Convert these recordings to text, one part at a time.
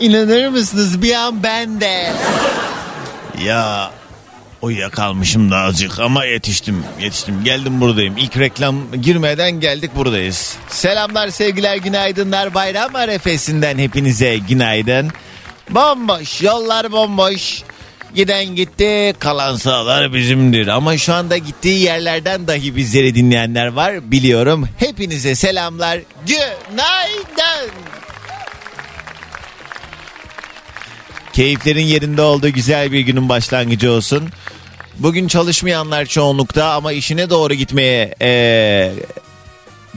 İnanır mısınız bir an ben de. Ya uyuyakalmışım da azıcık ama yetiştim yetiştim geldim buradayım. İlk reklam girmeden geldik buradayız. Selamlar sevgiler günaydınlar bayram arefesinden hepinize günaydın. Bomboş yollar bomboş. Giden gitti kalan sağlar bizimdir. Ama şu anda gittiği yerlerden dahi bizleri dinleyenler var biliyorum. Hepinize selamlar. Günaydın. Keyiflerin yerinde olduğu güzel bir günün başlangıcı olsun. Bugün çalışmayanlar çoğunlukta ama işine doğru gitmeye eee,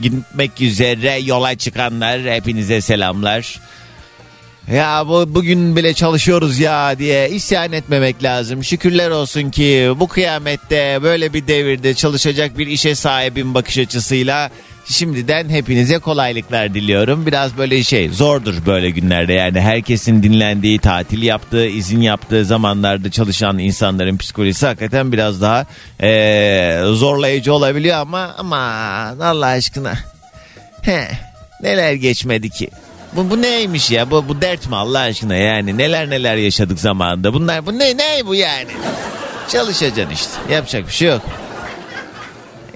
gitmek üzere yola çıkanlar hepinize selamlar. Ya bu bugün bile çalışıyoruz ya diye isyan etmemek lazım. Şükürler olsun ki bu kıyamette böyle bir devirde çalışacak bir işe sahibim bakış açısıyla şimdiden hepinize kolaylıklar diliyorum. Biraz böyle şey zordur böyle günlerde yani herkesin dinlendiği, tatil yaptığı, izin yaptığı zamanlarda çalışan insanların psikolojisi hakikaten biraz daha eee, zorlayıcı olabiliyor ama ama Allah aşkına he, neler geçmedi ki. Bu, bu neymiş ya? Bu, bu dert mi Allah aşkına yani? Neler neler yaşadık zamanında. Bunlar bu ne ne bu yani? Çalışacaksın işte. Yapacak bir şey yok.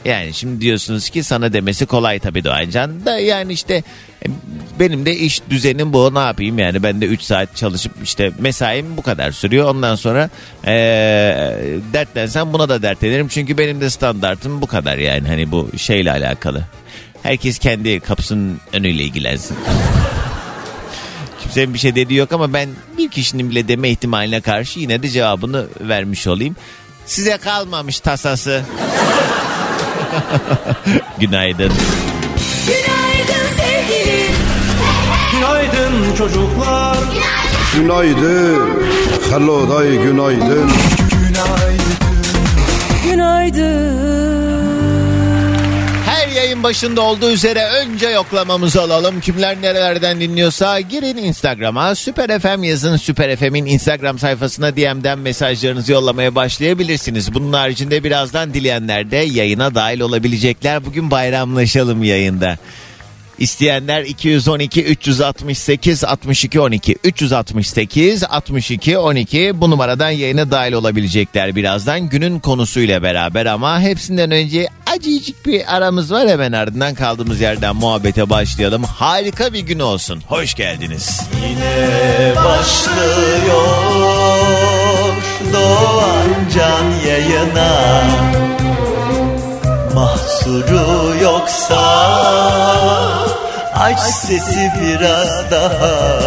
Yani şimdi diyorsunuz ki sana demesi kolay tabii Doğancan da yani işte e, benim de iş düzenim bu ne yapayım yani ben de 3 saat çalışıp işte mesaim bu kadar sürüyor ondan sonra ee, dertlensem buna da dertlenirim çünkü benim de standartım bu kadar yani hani bu şeyle alakalı. Herkes kendi kapısının önüyle ilgilensin. Kimsenin bir şey dediği yok ama ben bir kişinin bile deme ihtimaline karşı yine de cevabını vermiş olayım. Size kalmamış tasası. Günaydın. Günaydın sevgilim. Günaydın çocuklar. Günaydın. Hello day günaydın. Günaydın. Başında olduğu üzere önce yoklamamızı alalım. Kimler nerelerden dinliyorsa girin Instagram'a Süper FM yazın. Süper FM'in Instagram sayfasına DM'den mesajlarınızı yollamaya başlayabilirsiniz. Bunun haricinde birazdan dileyenler de yayına dahil olabilecekler. Bugün bayramlaşalım yayında. İsteyenler 212 368 62 12 368 62 12 bu numaradan yayına dahil olabilecekler birazdan günün konusuyla beraber ama hepsinden önce acıcık bir aramız var hemen ardından kaldığımız yerden muhabbete başlayalım. Harika bir gün olsun. Hoş geldiniz. Yine başlıyor Doğan Can yayına Mahsuru yoksa Aç sesi biraz daha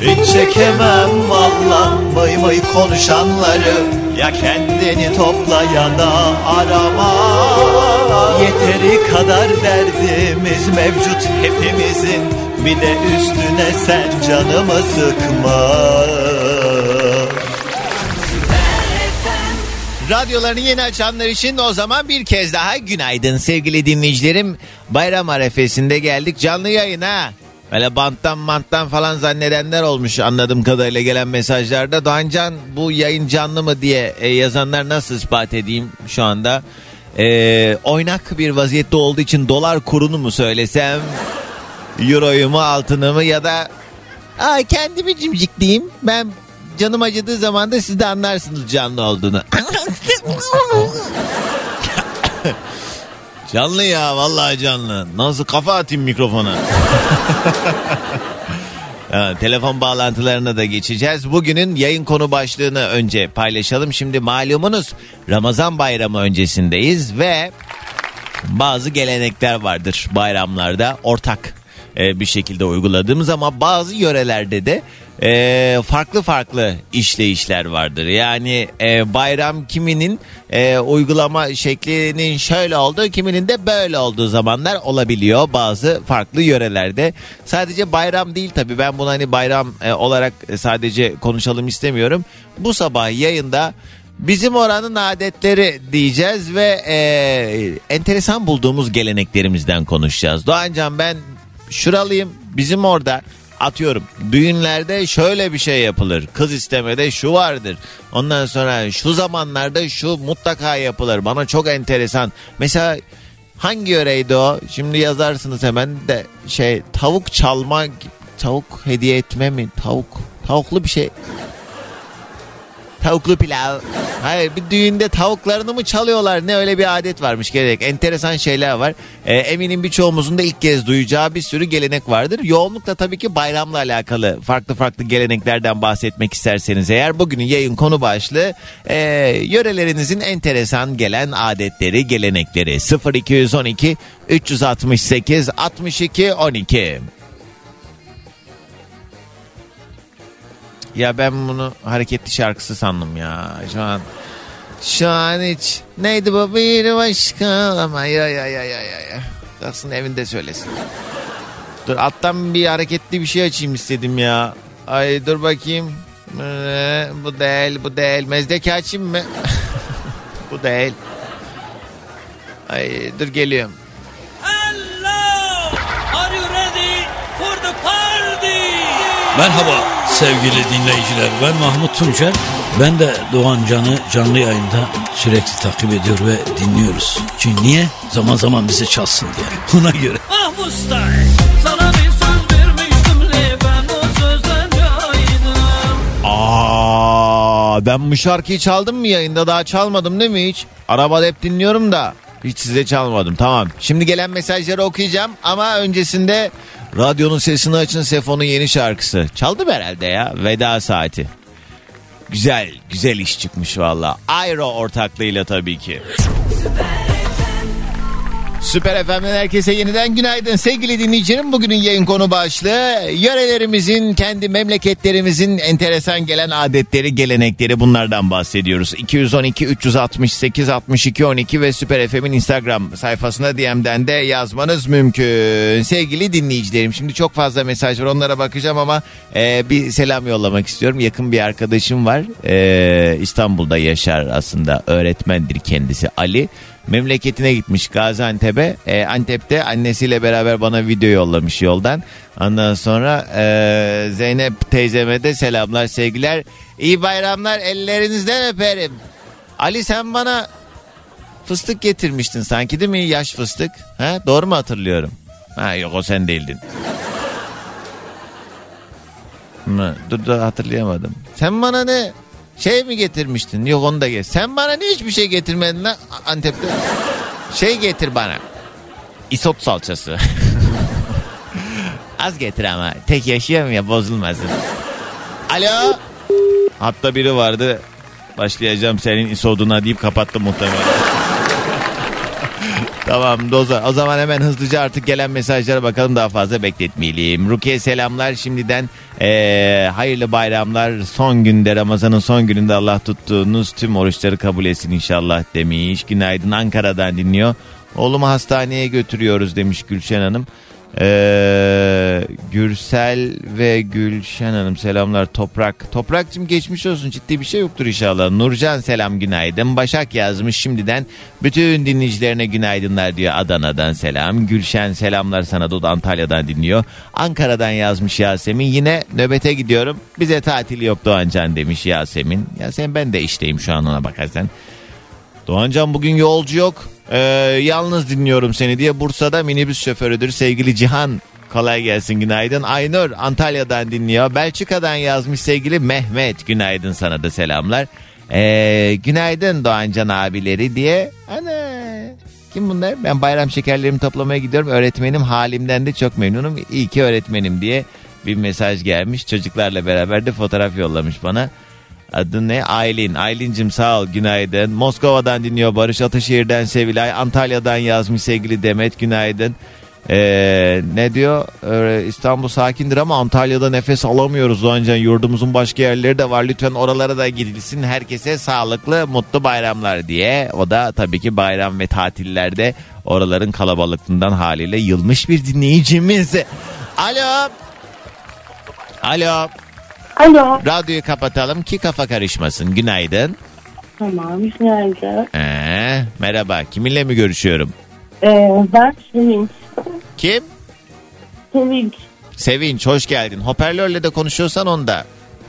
Hiç çekemem valla Vay vay konuşanları. Ya kendini topla ya da arama. Yeteri kadar derdimiz mevcut hepimizin. Bir de üstüne sen canımı sıkma. Radyolarını yeni açanlar için o zaman bir kez daha günaydın sevgili dinleyicilerim. Bayram arefesinde geldik. Canlı yayına. Böyle banttan manttan falan zannedenler olmuş anladığım kadarıyla gelen mesajlarda. Doğancan bu yayın canlı mı diye e, yazanlar nasıl ispat edeyim şu anda? E, oynak bir vaziyette olduğu için dolar kurunu mu söylesem? Euroyu mu altını mı ya da Aa, kendimi cimcikleyeyim. Ben canım acıdığı zaman da siz de anlarsınız canlı olduğunu. canlı ya vallahi canlı. Nasıl kafa atayım mikrofona. Ha, telefon bağlantılarına da geçeceğiz. Bugünün yayın konu başlığını önce paylaşalım. Şimdi malumunuz Ramazan bayramı öncesindeyiz ve bazı gelenekler vardır bayramlarda ortak e, bir şekilde uyguladığımız ama bazı yörelerde de e, farklı farklı işleyişler vardır. Yani e, bayram kiminin e, uygulama şeklinin şöyle olduğu kiminin de böyle olduğu zamanlar olabiliyor bazı farklı yörelerde. Sadece bayram değil tabii ben bunu hani bayram e, olarak sadece konuşalım istemiyorum. Bu sabah yayında Bizim oranın adetleri diyeceğiz ve e, enteresan bulduğumuz geleneklerimizden konuşacağız. Doğancan ben şuralıyım bizim orada atıyorum düğünlerde şöyle bir şey yapılır. Kız istemede şu vardır. Ondan sonra şu zamanlarda şu mutlaka yapılır. Bana çok enteresan. Mesela hangi yöreydi o? Şimdi yazarsınız hemen de şey tavuk çalma tavuk hediye etme mi? Tavuk tavuklu bir şey. Tavuklu pilav. Hayır bir düğünde tavuklarını mı çalıyorlar ne öyle bir adet varmış gerek. Enteresan şeyler var. Ee, eminim birçoğumuzun da ilk kez duyacağı bir sürü gelenek vardır. Yoğunlukla tabii ki bayramla alakalı farklı farklı geleneklerden bahsetmek isterseniz eğer bugünün yayın konu başlığı e, yörelerinizin enteresan gelen adetleri, gelenekleri 0212 368 62 12. Ya ben bunu hareketli şarkısı sandım ya. Şu an şu an hiç neydi bu bir başka ama ya ya ya ya ya ya. Aslında evinde söylesin. Dur alttan bir hareketli bir şey açayım istedim ya. Ay dur bakayım. Bu değil bu değil. Mezdeki açayım mı? bu değil. Ay dur geliyorum. Merhaba sevgili dinleyiciler. Ben Mahmut Tuncer. Ben de Doğan Can'ı canlı yayında sürekli takip ediyor ve dinliyoruz. Çünkü niye? Zaman zaman bize çalsın diye. Buna göre. Ah Mustay, sana bir söz vermiştim le ben o sözden caydım. Aa, ben bu şarkıyı çaldım mı yayında daha çalmadım değil mi hiç? Arabada hep dinliyorum da hiç size çalmadım tamam. Şimdi gelen mesajları okuyacağım ama öncesinde radyonun sesini açın Sefo'nun yeni şarkısı. Çaldım herhalde ya veda saati. Güzel güzel iş çıkmış valla. Aero ortaklığıyla tabii ki. Süper FM'den herkese yeniden günaydın sevgili dinleyicilerim. Bugünün yayın konu başlığı yörelerimizin, kendi memleketlerimizin enteresan gelen adetleri, gelenekleri bunlardan bahsediyoruz. 212 368 62 12 ve Süper FM'in Instagram sayfasına DM'den de yazmanız mümkün. Sevgili dinleyicilerim şimdi çok fazla mesaj var onlara bakacağım ama e, bir selam yollamak istiyorum. Yakın bir arkadaşım var E, İstanbul'da yaşar aslında öğretmendir kendisi Ali. Memleketine gitmiş Gaziantep'e. Ee, Antep'te annesiyle beraber bana video yollamış yoldan. Ondan sonra e, Zeynep teyzeme de selamlar sevgiler. İyi bayramlar ellerinizden öperim. Ali sen bana fıstık getirmiştin sanki değil mi? Yaş fıstık. Ha? Doğru mu hatırlıyorum? Ha yok o sen değildin. Dur dur hatırlayamadım. Sen bana ne şey mi getirmiştin? Yok onu da get. Sen bana ne hiçbir şey getirmedin lan Antep'te? Şey getir bana. Isot salçası. Az getir ama. Tek yaşıyorum ya bozulmasın. Alo. Hatta biri vardı. Başlayacağım senin isoduna deyip kapattı muhtemelen. Tamam doza. O zaman hemen hızlıca artık gelen mesajlara bakalım daha fazla bekletmeyelim. Rukiye selamlar şimdiden eee, hayırlı bayramlar. Son günde Ramazan'ın son gününde Allah tuttuğunuz tüm oruçları kabul etsin inşallah demiş. Günaydın Ankara'dan dinliyor. Oğlumu hastaneye götürüyoruz demiş Gülşen Hanım. Ee, Gürsel ve Gülşen Hanım selamlar Toprak. Toprakcığım geçmiş olsun ciddi bir şey yoktur inşallah. Nurcan selam günaydın. Başak yazmış şimdiden bütün dinleyicilerine günaydınlar diyor Adana'dan selam. Gülşen selamlar sana da Antalya'dan dinliyor. Ankara'dan yazmış Yasemin. Yine nöbete gidiyorum. Bize tatil yok Doğancan demiş Yasemin. Yasemin ben de işteyim şu an ona bakarsan. Doğancan bugün yolcu yok. Ee, yalnız dinliyorum seni diye Bursa'da minibüs şoförüdür sevgili Cihan. Kolay gelsin günaydın. Aynur Antalya'dan dinliyor. Belçika'dan yazmış sevgili Mehmet. Günaydın sana da selamlar. Ee, günaydın Doğancan abileri diye. Ana kim bunlar? Ben bayram şekerlerimi toplamaya gidiyorum. Öğretmenim halimden de çok memnunum. İyi ki öğretmenim diye bir mesaj gelmiş. Çocuklarla beraber de fotoğraf yollamış bana. Adı ne? Aylin. Aylin'cim sağ ol günaydın. Moskova'dan dinliyor Barış Ataşehir'den Sevilay. Antalya'dan yazmış sevgili Demet günaydın. Ee, ne diyor? Ee, İstanbul sakindir ama Antalya'da nefes alamıyoruz Doğancan. Yurdumuzun başka yerleri de var. Lütfen oralara da gidilsin. Herkese sağlıklı, mutlu bayramlar diye. O da tabii ki bayram ve tatillerde oraların kalabalıklığından haliyle yılmış bir dinleyicimiz. Alo. Alo. Alo. Radyoyu kapatalım ki kafa karışmasın. Günaydın. Tamam. Günaydın. Ee, merhaba. Kiminle mi görüşüyorum? Ee, ben Sevinç. Kim? Sevinç. Sevinç hoş geldin. Hoparlörle de konuşuyorsan onu da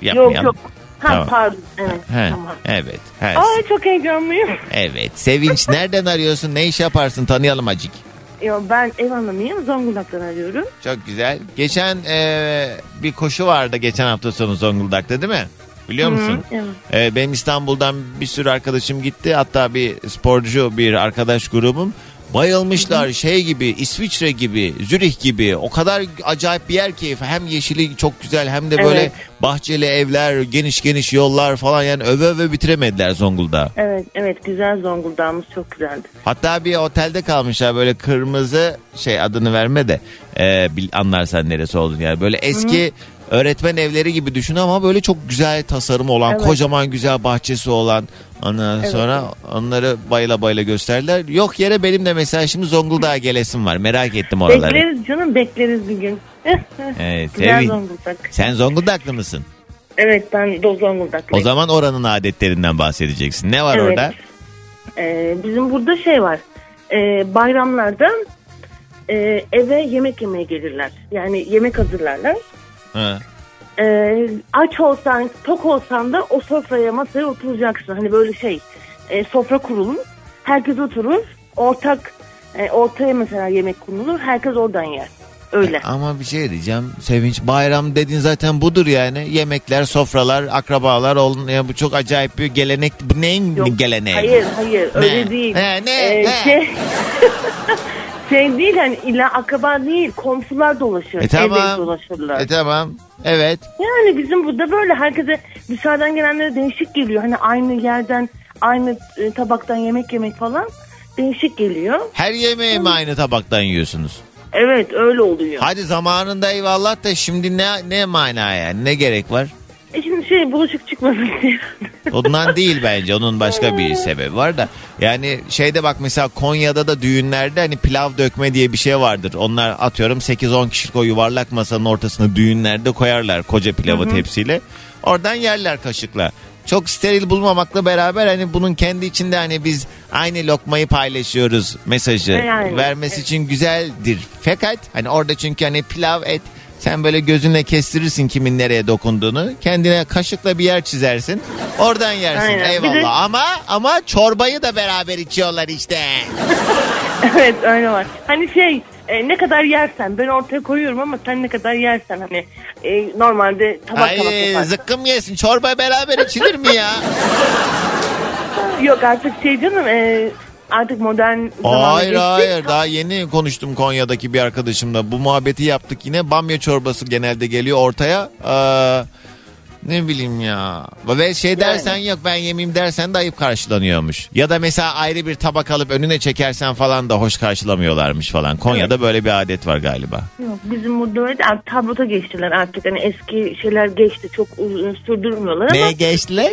Yok yapmayalım. yok. Ha Tamam. pardon. Evet. He, Tamam. Evet. he. Ay çok heyecanlıyım. Evet. Sevinç nereden arıyorsun? Ne iş yaparsın? Tanıyalım acık. Yo, ben ev hanımıyım. Zonguldak'tan arıyorum. Çok güzel. Geçen e, bir koşu vardı geçen hafta sonu Zonguldak'ta değil mi? Biliyor musun? Evet. E, benim İstanbul'dan bir sürü arkadaşım gitti. Hatta bir sporcu bir arkadaş grubum. Bayılmışlar şey gibi İsviçre gibi Zürih gibi. O kadar acayip bir yer ki hem yeşili çok güzel hem de böyle Evet. bahçeli evler geniş geniş yollar falan. Yani öve öve bitiremediler Zonguldak'ı. Evet evet. Güzel Zonguldak'ımız çok güzeldi. Hatta bir otelde kalmışlar. Böyle kırmızı şey adını verme de e, bil, anlarsan neresi olduğunu. Yani böyle eski öğretmen evleri gibi düşün ama böyle çok güzel tasarım olan Evet. kocaman güzel bahçesi olan ondan Evet, sonra onları bayla bayla gösterdiler. Yok yere benim de mesela şimdi Zonguldak'a gelesim var merak ettim oraları. Bekleriz canım bekleriz bir gün. Evet, güzel. Zonguldak. Sen Zonguldaklı mısın? Evet ben de Zonguldaklıyım. O zaman oranın adetlerinden bahsedeceksin. Ne var Evet. orada? Ee, bizim burada şey var. Ee, bayramlarda e, eve yemek yemeye gelirler. Yani yemek hazırlarlar. Ha. Ee, aç olsan, tok olsan da o sofraya masaya oturacaksın. Hani böyle şey, e, sofra kurulur. Herkes oturur. Ortak, e, ortaya mesela yemek konulur. Herkes oradan yer. Öyle. Ama bir şey diyeceğim. Sevinç bayram dediğin zaten budur yani. Yemekler, sofralar, akrabalar olun. Ya bu çok acayip bir gelenek. Bu neyin Yok, geleneği? Hayır, hayır. Öyle Ne? değil. He, ne? Ee, He. Şey, şey değil hani illa akraba değil. Komşular dolaşır. E tamam. Dolaşırlar. E tamam. Evet. Yani bizim burada böyle herkese dışarıdan gelenlere değişik geliyor. Hani aynı yerden aynı e, tabaktan yemek yemek falan değişik geliyor. Her yemeği mi aynı tabaktan yiyorsunuz? Evet öyle oluyor. Hadi zamanında eyvallah da şimdi ne ne mana yani? Ne gerek var? E şimdi şey bulaşık çıkmasın diye. Ondan değil bence. Onun başka bir sebebi var da. Yani şeyde bak mesela Konya'da da düğünlerde hani pilav dökme diye bir şey vardır. Onlar atıyorum 8-10 kişilik o yuvarlak masanın ortasına düğünlerde koyarlar koca pilavı tepsiyle. Oradan yerler kaşıkla. Çok steril bulmamakla beraber hani bunun kendi içinde hani biz aynı lokmayı paylaşıyoruz mesajı Yani, vermesi için güzeldir. Fakat hani orada çünkü hani pilav et sen böyle gözünle kestirirsin kimin nereye dokunduğunu. Kendine kaşıkla bir yer çizersin. Oradan yersin. Aynen. Bir Eyvallah. de- Ama ama çorbayı da beraber içiyorlar işte. evet öyle var. Hani şey e, ne kadar yersen ben ortaya koyuyorum ama sen ne kadar yersen hani e, normalde tabak tabak Ay yaparsın. zıkkım yesin. Çorba beraber içilir mi ya? Yok artık şey canım e, artık modern zamana hayır geçtik. hayır. Daha yeni konuştum Konya'daki bir arkadaşımla. Bu muhabbeti yaptık yine. Bamya çorbası genelde geliyor ortaya. Ee, ne bileyim ya. Ve şey dersen yok ben yemeyeyim dersen de ayıp karşılanıyormuş. Ya da mesela ayrı bir tabak alıp önüne çekersen falan da hoş karşılamıyorlarmış falan. Konya'da böyle bir adet var galiba. Yok, bizim burada öyle artık tablota geçtiler artık hani eski şeyler geçti çok uzun sürdürmüyorlar ama Neye geçtiler?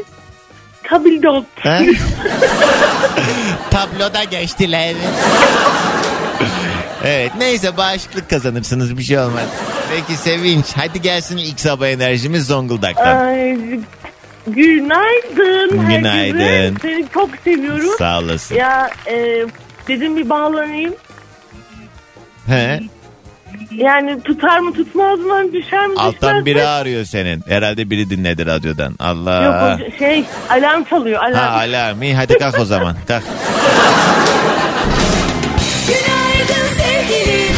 Tabildot. Ha? Tabloda geçtiler. evet neyse bağışıklık kazanırsınız bir şey olmaz. Peki Sevinç hadi gelsin ilk sabah enerjimiz Zonguldak'tan. Ay, günaydın. Günaydın. herkese. Seni çok seviyorum. Sağ olasın. Ya e, dedim bir bağlanayım. He? Yani tutar mı tutmaz mı düşer mi düşmez Alttan mi? biri arıyor senin. Herhalde biri dinledi radyodan. Allah. Yok o şey alarm çalıyor alarm. Ha alarm. İyi hadi kalk o zaman. Kalk. Günaydın sevgilim.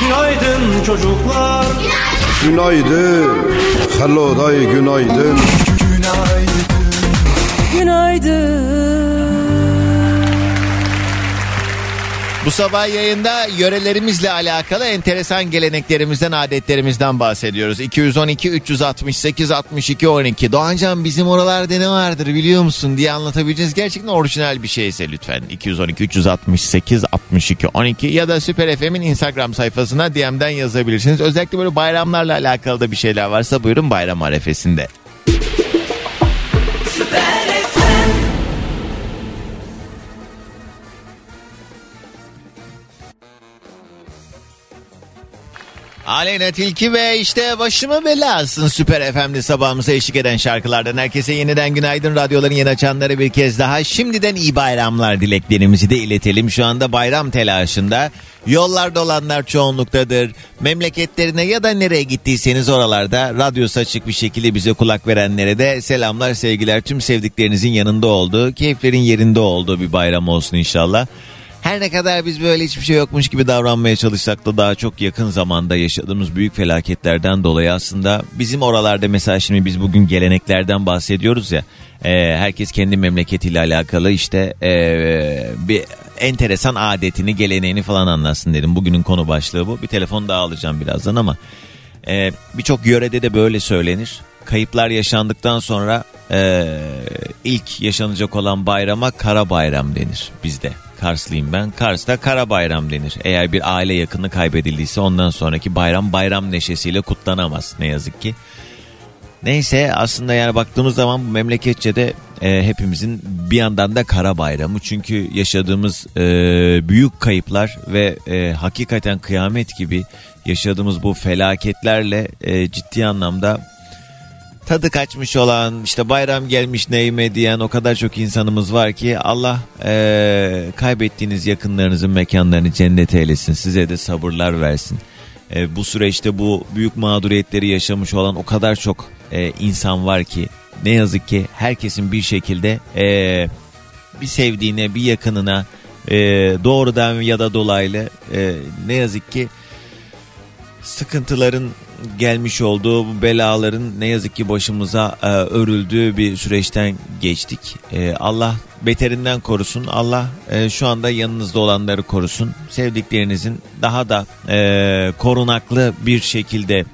Günaydın çocuklar Günaydın. Hello day günaydın. Günaydın. Bu sabah yayında yörelerimizle alakalı enteresan geleneklerimizden, adetlerimizden bahsediyoruz. 212 368 62 12. Doğancan bizim oralarda ne vardır biliyor musun diye anlatabileceğiz. Gerçekten orijinal bir şeyse lütfen. 212 368 62 12 ya da Süper FM'in Instagram sayfasına DM'den yazabilirsiniz. Özellikle böyle bayramlarla alakalı da bir şeyler varsa buyurun bayram arefesinde. Aleyna Tilki ve işte başımı belasın Süper FM'de sabahımıza eşlik eden şarkılardan. Herkese yeniden günaydın. Radyoların yeni açanları bir kez daha. Şimdiden iyi bayramlar dileklerimizi de iletelim. Şu anda bayram telaşında. Yollarda olanlar çoğunluktadır. Memleketlerine ya da nereye gittiyseniz oralarda radyosu açık bir şekilde bize kulak verenlere de selamlar sevgiler. Tüm sevdiklerinizin yanında olduğu keyiflerin yerinde olduğu bir bayram olsun inşallah. Her ne kadar biz böyle hiçbir şey yokmuş gibi davranmaya çalışsak da daha çok yakın zamanda yaşadığımız büyük felaketlerden dolayı aslında bizim oralarda mesela şimdi biz bugün geleneklerden bahsediyoruz ya. e, herkes kendi memleketiyle alakalı işte e, bir enteresan adetini, geleneğini falan anlatsın dedim. Bugünün konu başlığı bu. Bir telefon daha alacağım birazdan ama e, birçok yörede de böyle söylenir. Kayıplar yaşandıktan sonra e, ilk yaşanacak olan bayrama kara bayram denir bizde. Karslıyım ben. Kars'ta kara bayram denir. Eğer bir aile yakını kaybedildiyse ondan sonraki bayram bayram neşesiyle kutlanamaz ne yazık ki. Neyse aslında yani baktığımız zaman bu memleketçe de e, hepimizin bir yandan da kara bayramı. Çünkü yaşadığımız e, büyük kayıplar ve e, hakikaten kıyamet gibi yaşadığımız bu felaketlerle e, ciddi anlamda tadı kaçmış olan işte bayram gelmiş neyime diyen o kadar çok insanımız var ki Allah eee, kaybettiğiniz yakınlarınızın mekanlarını cennet eylesin size de sabırlar versin. Eee, bu süreçte bu büyük mağduriyetleri yaşamış olan o kadar çok eee, insan var ki ne yazık ki herkesin bir şekilde eee, bir sevdiğine bir yakınına eee, doğrudan ya da dolaylı eee, ne yazık ki sıkıntıların gelmiş olduğu bu belaların ne yazık ki başımıza e, örüldüğü bir süreçten geçtik. E, Allah beterinden korusun. Allah e, şu anda yanınızda olanları korusun. Sevdiklerinizin daha da e, korunaklı bir şekilde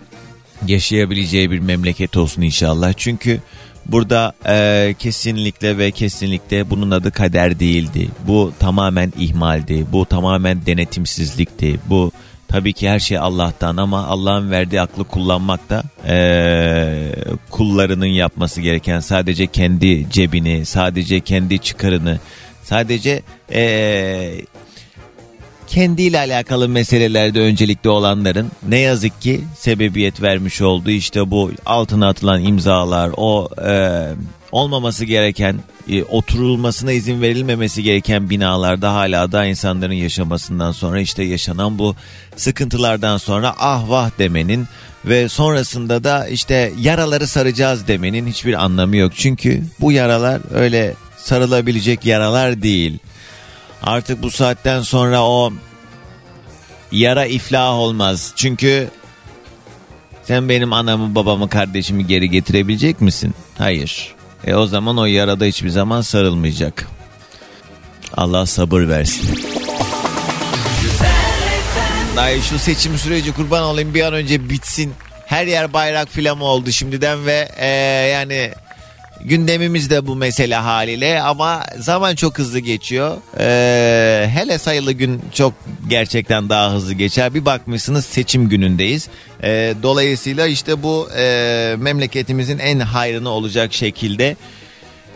yaşayabileceği bir memleket olsun inşallah. Çünkü burada e, kesinlikle ve kesinlikle bunun adı kader değildi. Bu tamamen ihmaldi. Bu tamamen denetimsizlikti. Bu Tabii ki her şey Allah'tan ama Allah'ın verdiği aklı kullanmak da eee, kullarının yapması gereken sadece kendi cebini, sadece kendi çıkarını, sadece eee, kendiyle alakalı meselelerde öncelikli olanların ne yazık ki sebebiyet vermiş olduğu işte bu altına atılan imzalar, o eee, olmaması gereken, e, oturulmasına izin verilmemesi gereken binalarda hala da insanların yaşamasından sonra işte yaşanan bu sıkıntılardan sonra ah vah demenin ve sonrasında da işte yaraları saracağız demenin hiçbir anlamı yok. Çünkü bu yaralar öyle sarılabilecek yaralar değil. Artık bu saatten sonra o yara iflah olmaz. Çünkü sen benim anamı babamı kardeşimi geri getirebilecek misin? Hayır. E o zaman o yarada hiçbir zaman sarılmayacak. Allah sabır versin. Ay şu seçim süreci kurban olayım bir an önce bitsin. Her yer bayrak filan oldu şimdiden ve e, yani gündemimiz de bu mesele haliyle ama zaman çok hızlı geçiyor. E, hele sayılı gün çok gerçekten daha hızlı geçer. Bir bakmışsınız seçim günündeyiz. E, dolayısıyla işte bu e, memleketimizin en hayrını olacak şekilde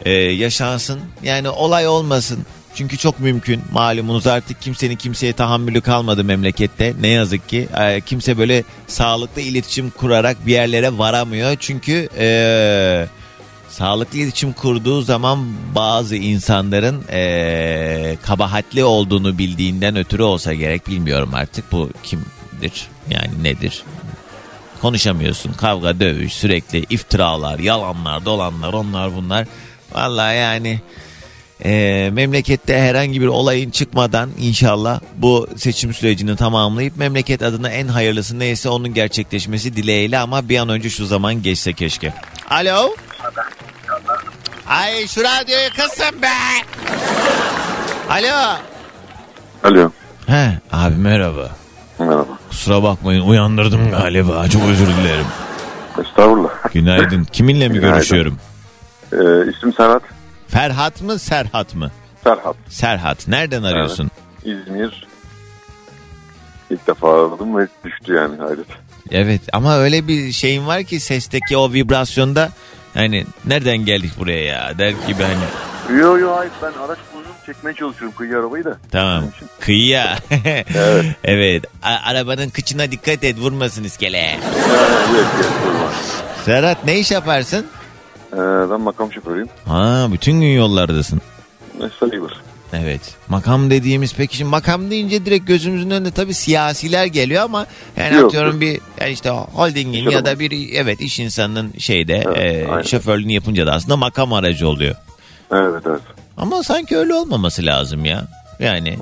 e, yaşansın. Yani olay olmasın. Çünkü çok mümkün malumunuz artık kimsenin kimseye tahammülü kalmadı memlekette. Ne yazık ki e, kimse böyle sağlıklı iletişim kurarak bir yerlere varamıyor. Çünkü e, sağlıklı iletişim kurduğu zaman bazı insanların e, kabahatli olduğunu bildiğinden ötürü olsa gerek bilmiyorum artık bu kimdir yani nedir konuşamıyorsun. Kavga, dövüş, sürekli iftiralar, yalanlar, dolanlar, onlar bunlar. Vallahi yani e, memlekette herhangi bir olayın çıkmadan inşallah bu seçim sürecini tamamlayıp memleket adına en hayırlısı neyse onun gerçekleşmesi dileğiyle ama bir an önce şu zaman geçse keşke. Alo? Ay şu radyoyu kısın be! Alo? Alo. He abi merhaba. Merhaba. Kusura bakmayın uyandırdım galiba. Çok özür dilerim. Estağfurullah. Günaydın. Kiminle mi Günaydın. görüşüyorum? Ee, isim Serhat. Ferhat mı Serhat mı? Serhat. Serhat. Nereden arıyorsun? İzmir. İlk defa aradım ve düştü yani hayret. Evet ama öyle bir şeyin var ki sesteki o vibrasyonda hani nereden geldik buraya ya der gibi hani Yo yo hayır ben araç buldum çekmeye çalışıyorum kıyı arabayı da. tamam kıyıya Evet. evet A- arabanın kıçına dikkat et vurmasın iskele. Serhat ne iş yaparsın? Ee, ben makam şoförüyüm. Ha bütün gün yollardasın Ne sayılır. Evet. Makam dediğimiz peki şimdi makam deyince direkt gözümüzün önünde tabii siyasiler geliyor ama yani Yok, atıyorum bir yani işte holdingin ya da bir evet iş insanının şeyde Evet, e, aynen. şoförlüğünü yapınca da aslında makam aracı oluyor. Evet evet. Ama sanki öyle olmaması lazım ya. Yani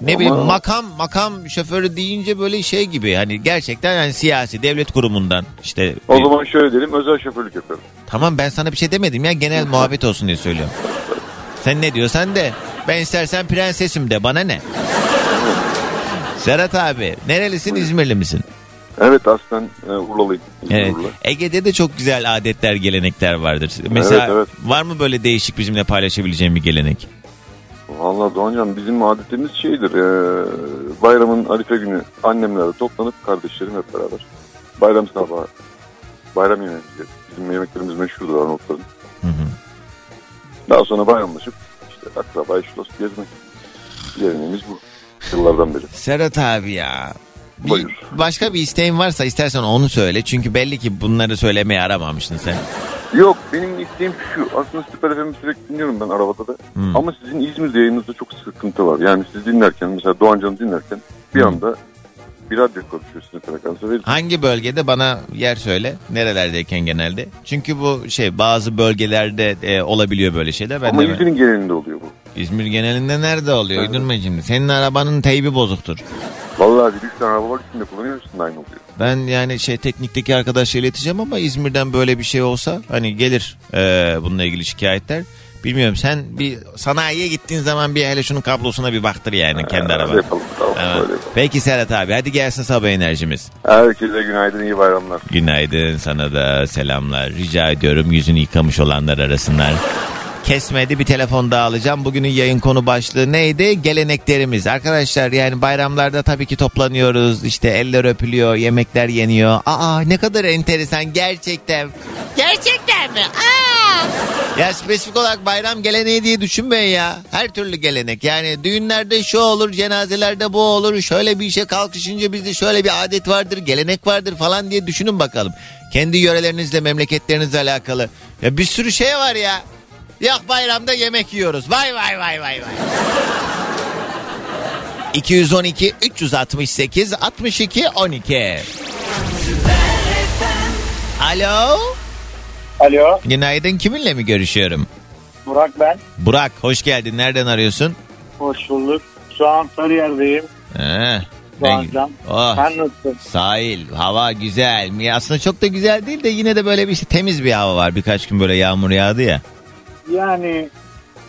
ne Ama- bileyim makam makam şoförü deyince böyle şey gibi hani gerçekten yani siyasi devlet kurumundan işte O bir- zaman şöyle diyelim özel şoförlük yapıyorum. Tamam ben sana bir şey demedim ya genel muhabbet olsun diye söylüyorum. Sen ne diyorsan de. Ben istersen prensesim de bana ne? Serhat abi nerelisin İzmirli misin? Evet aslen e, Urlalıyım. Evet. Urla. Ege'de de çok güzel adetler gelenekler vardır. Mesela Evet, evet. var mı böyle değişik bizimle paylaşabileceğin bir gelenek? Valla Doğancan bizim adetimiz şeydir. E, bayramın arife günü annemlerle toplanıp kardeşlerim hep beraber. Bayram sabahı. Bayram yemeği. Bizim yemeklerimiz meşhurdur Arnavutların. Hı hı. Daha sonra bayramlaşıp akraba eş dost gezmek. Geleneğimiz bu. Yıllardan beri. Serhat abi ya. Bir, Buyur. başka bir isteğin varsa istersen onu söyle. Çünkü belli ki bunları söylemeye aramamışsın sen. Yok benim isteğim şu. Aslında Süper FM'i sürekli dinliyorum ben arabada da. Hmm. Ama sizin İzmir'de yayınınızda çok sıkıntı var. Yani siz dinlerken mesela Doğancan'ı dinlerken bir Hmm. anda bir radyo konuşuyor sizin frekansı ve Hangi bölgede bana yer söyle. Nerelerdeyken genelde. Çünkü bu şey bazı bölgelerde e, olabiliyor böyle şeyler. Ben ama de İzmir'in genelinde oluyor bu. İzmir genelinde nerede oluyor? Uydurma şimdi. Senin arabanın teybi bozuktur. Vallahi bir üç tane araba var üstünde kullanıyor üstünde aynı oluyor. Ben yani şey teknikteki arkadaşla ileteceğim ama İzmir'den böyle bir şey olsa hani gelir e, bununla ilgili şikayetler. Bilmiyorum sen bir sanayiye gittiğin zaman bir hele şunun kablosuna bir baktır yani kendi araba. yapalım, tamam, Tamam. öyle yapalım. Peki Serhat abi hadi gelsin sabah enerjimiz. Herkese günaydın iyi bayramlar. Günaydın sana da selamlar. Rica ediyorum yüzünü yıkamış olanlar arasınlar. Kesmedi bir telefon daha alacağım. Bugünün yayın konu başlığı neydi? Geleneklerimiz. Arkadaşlar yani bayramlarda tabii ki toplanıyoruz. İşte eller öpülüyor, yemekler yeniyor. Aa ne kadar enteresan gerçekten. Gerçekten mi? Aa! Ya spesifik olarak bayram geleneği diye düşünmeyin ya. Her türlü gelenek. Yani düğünlerde şu olur, cenazelerde bu olur. Şöyle bir işe kalkışınca bizde şöyle bir adet vardır, gelenek vardır falan diye düşünün bakalım. Kendi yörelerinizle, memleketlerinizle alakalı. Ya bir sürü şey var ya. Yok bayramda yemek yiyoruz. Vay vay vay vay vay. 212 368 62 12. Alo. Alo, Günaydın kiminle mi görüşüyorum? Burak ben. Burak hoş geldin. Nereden arıyorsun? Hoş bulduk. Şu an Sarıyer'deyim. Ee, Doğancan. Oh, Sen nasılsın? sahil, hava güzel. Aslında çok da güzel değil de yine de böyle bir işte temiz bir hava var. Birkaç gün böyle yağmur yağdı ya. Yani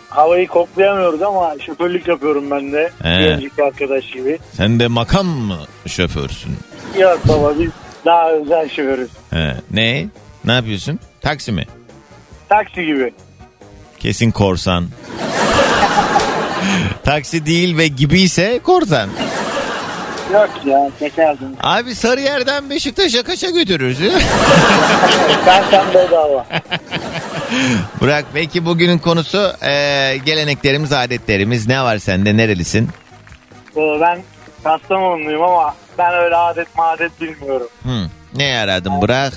havayı koklayamıyoruz ama şoförlük yapıyorum ben de. He. Bir önceki arkadaş gibi. Sen de makam mı şoförsün? Yok baba biz daha özel şoförüz. He, ne? Ne yapıyorsun? Taksi mi? Taksi gibi. Kesin korsan. Taksi değil ve gibiyse korsan. Yok ya şekerdim. Abi Sarıyer'den Beşiktaş'a kaça götürürüz? ben sen bedava. Burak peki bugünün konusu e, geleneklerimiz, adetlerimiz. Ne var sende? Nerelisin? Ee, ben Kastamonluyum ama ben öyle adet madet bilmiyorum. Hı. Ne aradın Burak?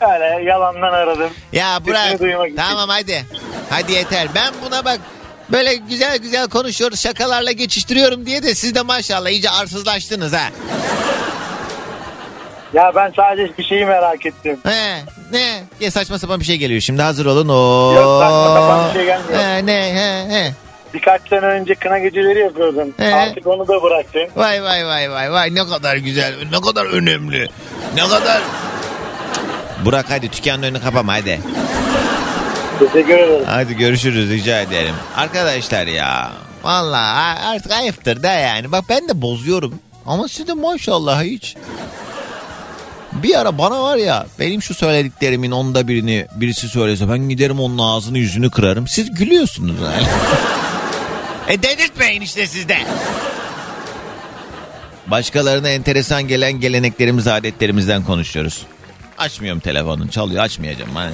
Öyle yalandan aradım. Ya Burak Sesini duymak için. tamam hadi. Hadi yeter. Ben buna bak böyle güzel güzel konuşuyoruz şakalarla geçiştiriyorum diye de siz de maşallah iyice arsızlaştınız ha. Ya ben sadece bir şeyi merak ettim. He, ne? Ya saçma sapan bir şey geliyor şimdi hazır olun. Oo. Yok, saçma sapan bir şey gelmiyor. He, ne he he. Birkaç sene önce kına geceleri yapıyordum. Ee? Artık onu da bıraktım. Vay vay vay vay vay ne kadar güzel ne kadar önemli ne kadar. Burak hadi dükkanın önünü kapama hadi. Teşekkür ederim. Hadi görüşürüz rica ederim. Arkadaşlar ya Vallahi artık ayıptır da yani. Bak ben de bozuyorum. Ama siz de maşallah hiç. Bir ara bana var ya benim şu söylediklerimin onda birini birisi söylese ben giderim onun ağzını yüzünü kırarım. Siz gülüyorsunuz yani. e dedirtmeyin işte sizde. Başkalarına enteresan gelen geleneklerimiz, adetlerimizden konuşuyoruz. Açmıyorum telefonun çalıyor açmayacağım. Hani.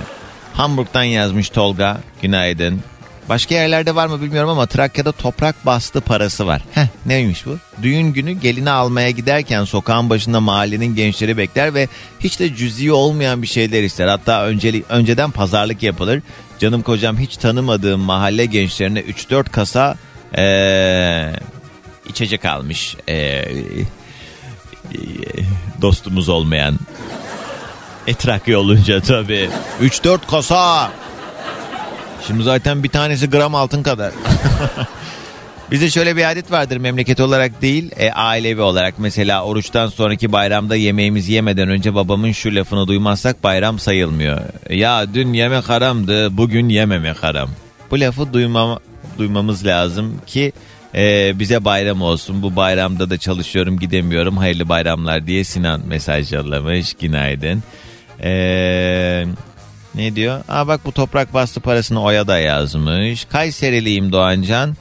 Hamburg'dan yazmış Tolga. Günaydın. Başka yerlerde var mı bilmiyorum ama Trakya'da toprak bastı parası var. Heh neymiş bu? Düğün günü gelini almaya giderken sokağın başında mahallenin gençleri bekler ve hiç de cüzi olmayan bir şeyler ister. Hatta önceli, önceden pazarlık yapılır. Canım kocam hiç tanımadığım mahalle gençlerine 3-4 kasa ee, içecek almış. Ee, dostumuz olmayan. E Trakya olunca tabii. 3-4 kasa. Şimdi zaten bir tanesi gram altın kadar. Bizde şöyle bir adet vardır memleket olarak değil e, ailevi olarak. Mesela oruçtan sonraki bayramda yemeğimizi yemeden önce babamın şu lafını duymazsak bayram sayılmıyor. Ya dün yemek haramdı bugün yememek haram. Bu lafı duymam, duymamız lazım ki e, bize bayram olsun. Bu bayramda da çalışıyorum gidemiyorum hayırlı bayramlar diye Sinan mesaj yollamış. Günaydın. Eee... Ne diyor? Aa bak bu toprak bastı parasını Oya da yazmış. Kayseriliyim Doğancan.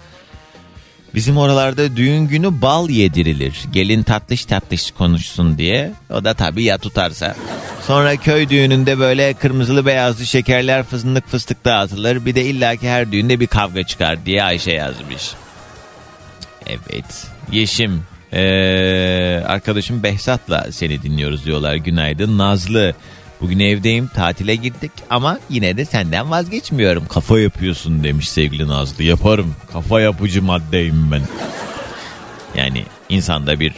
Bizim oralarda düğün günü bal yedirilir. Gelin tatlış tatlış konuşsun diye. O da tabii ya tutarsa. Sonra köy düğününde böyle kırmızılı beyazlı şekerler fıstık fıstık dağıtılır. Bir de illaki her düğünde bir kavga çıkar diye Ayşe yazmış. Evet. Yeşim. Ee, arkadaşım Behzat'la seni dinliyoruz diyorlar. Günaydın. Nazlı. Bugün evdeyim tatile girdik ama yine de senden vazgeçmiyorum. Kafa yapıyorsun demiş sevgili Nazlı. Yaparım. Kafa yapıcı maddeyim ben. Yani insanda bir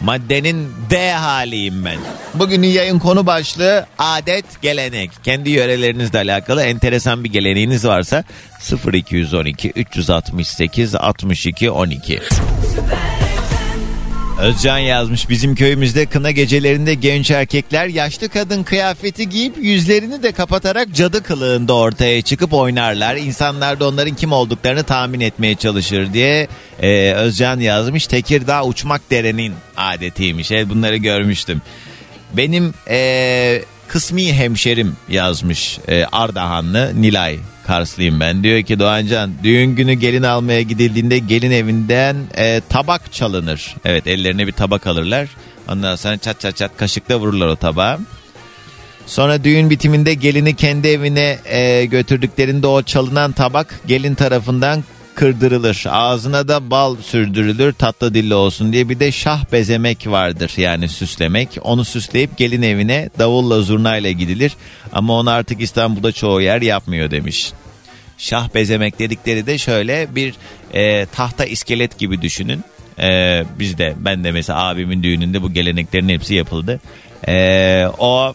maddenin D haliyim ben. Bugünün yayın konu başlığı adet gelenek. Kendi yörelerinizle alakalı enteresan bir geleneğiniz varsa 0212 368 62 12. Özcan yazmış bizim köyümüzde kına gecelerinde genç erkekler yaşlı kadın kıyafeti giyip yüzlerini de kapatarak cadı kılığında ortaya çıkıp oynarlar. İnsanlar da onların kim olduklarını tahmin etmeye çalışır diye e, Özcan yazmış. Tekirdağ uçmak derenin adetiymiş. Evet, bunları görmüştüm. Benim e, kısmi hemşerim yazmış e, Ardahanlı Nilay Karslıyım ben. Diyor ki Doğancan düğün günü gelin almaya gidildiğinde gelin evinden e, tabak çalınır. Evet ellerine bir tabak alırlar. Ondan sonra çat çat çat kaşıkla vururlar o tabağa. Sonra düğün bitiminde gelini kendi evine e, götürdüklerinde o çalınan tabak gelin tarafından kırdırılır. Ağzına da bal sürdürülür tatlı dilli olsun diye bir de şah bezemek vardır yani süslemek. Onu süsleyip gelin evine davulla zurnayla gidilir ama onu artık İstanbul'da çoğu yer yapmıyor demiş. Şah bezemek dedikleri de şöyle bir e, tahta iskelet gibi düşünün. E, bizde ben de mesela abimin düğününde bu geleneklerin hepsi yapıldı. E, o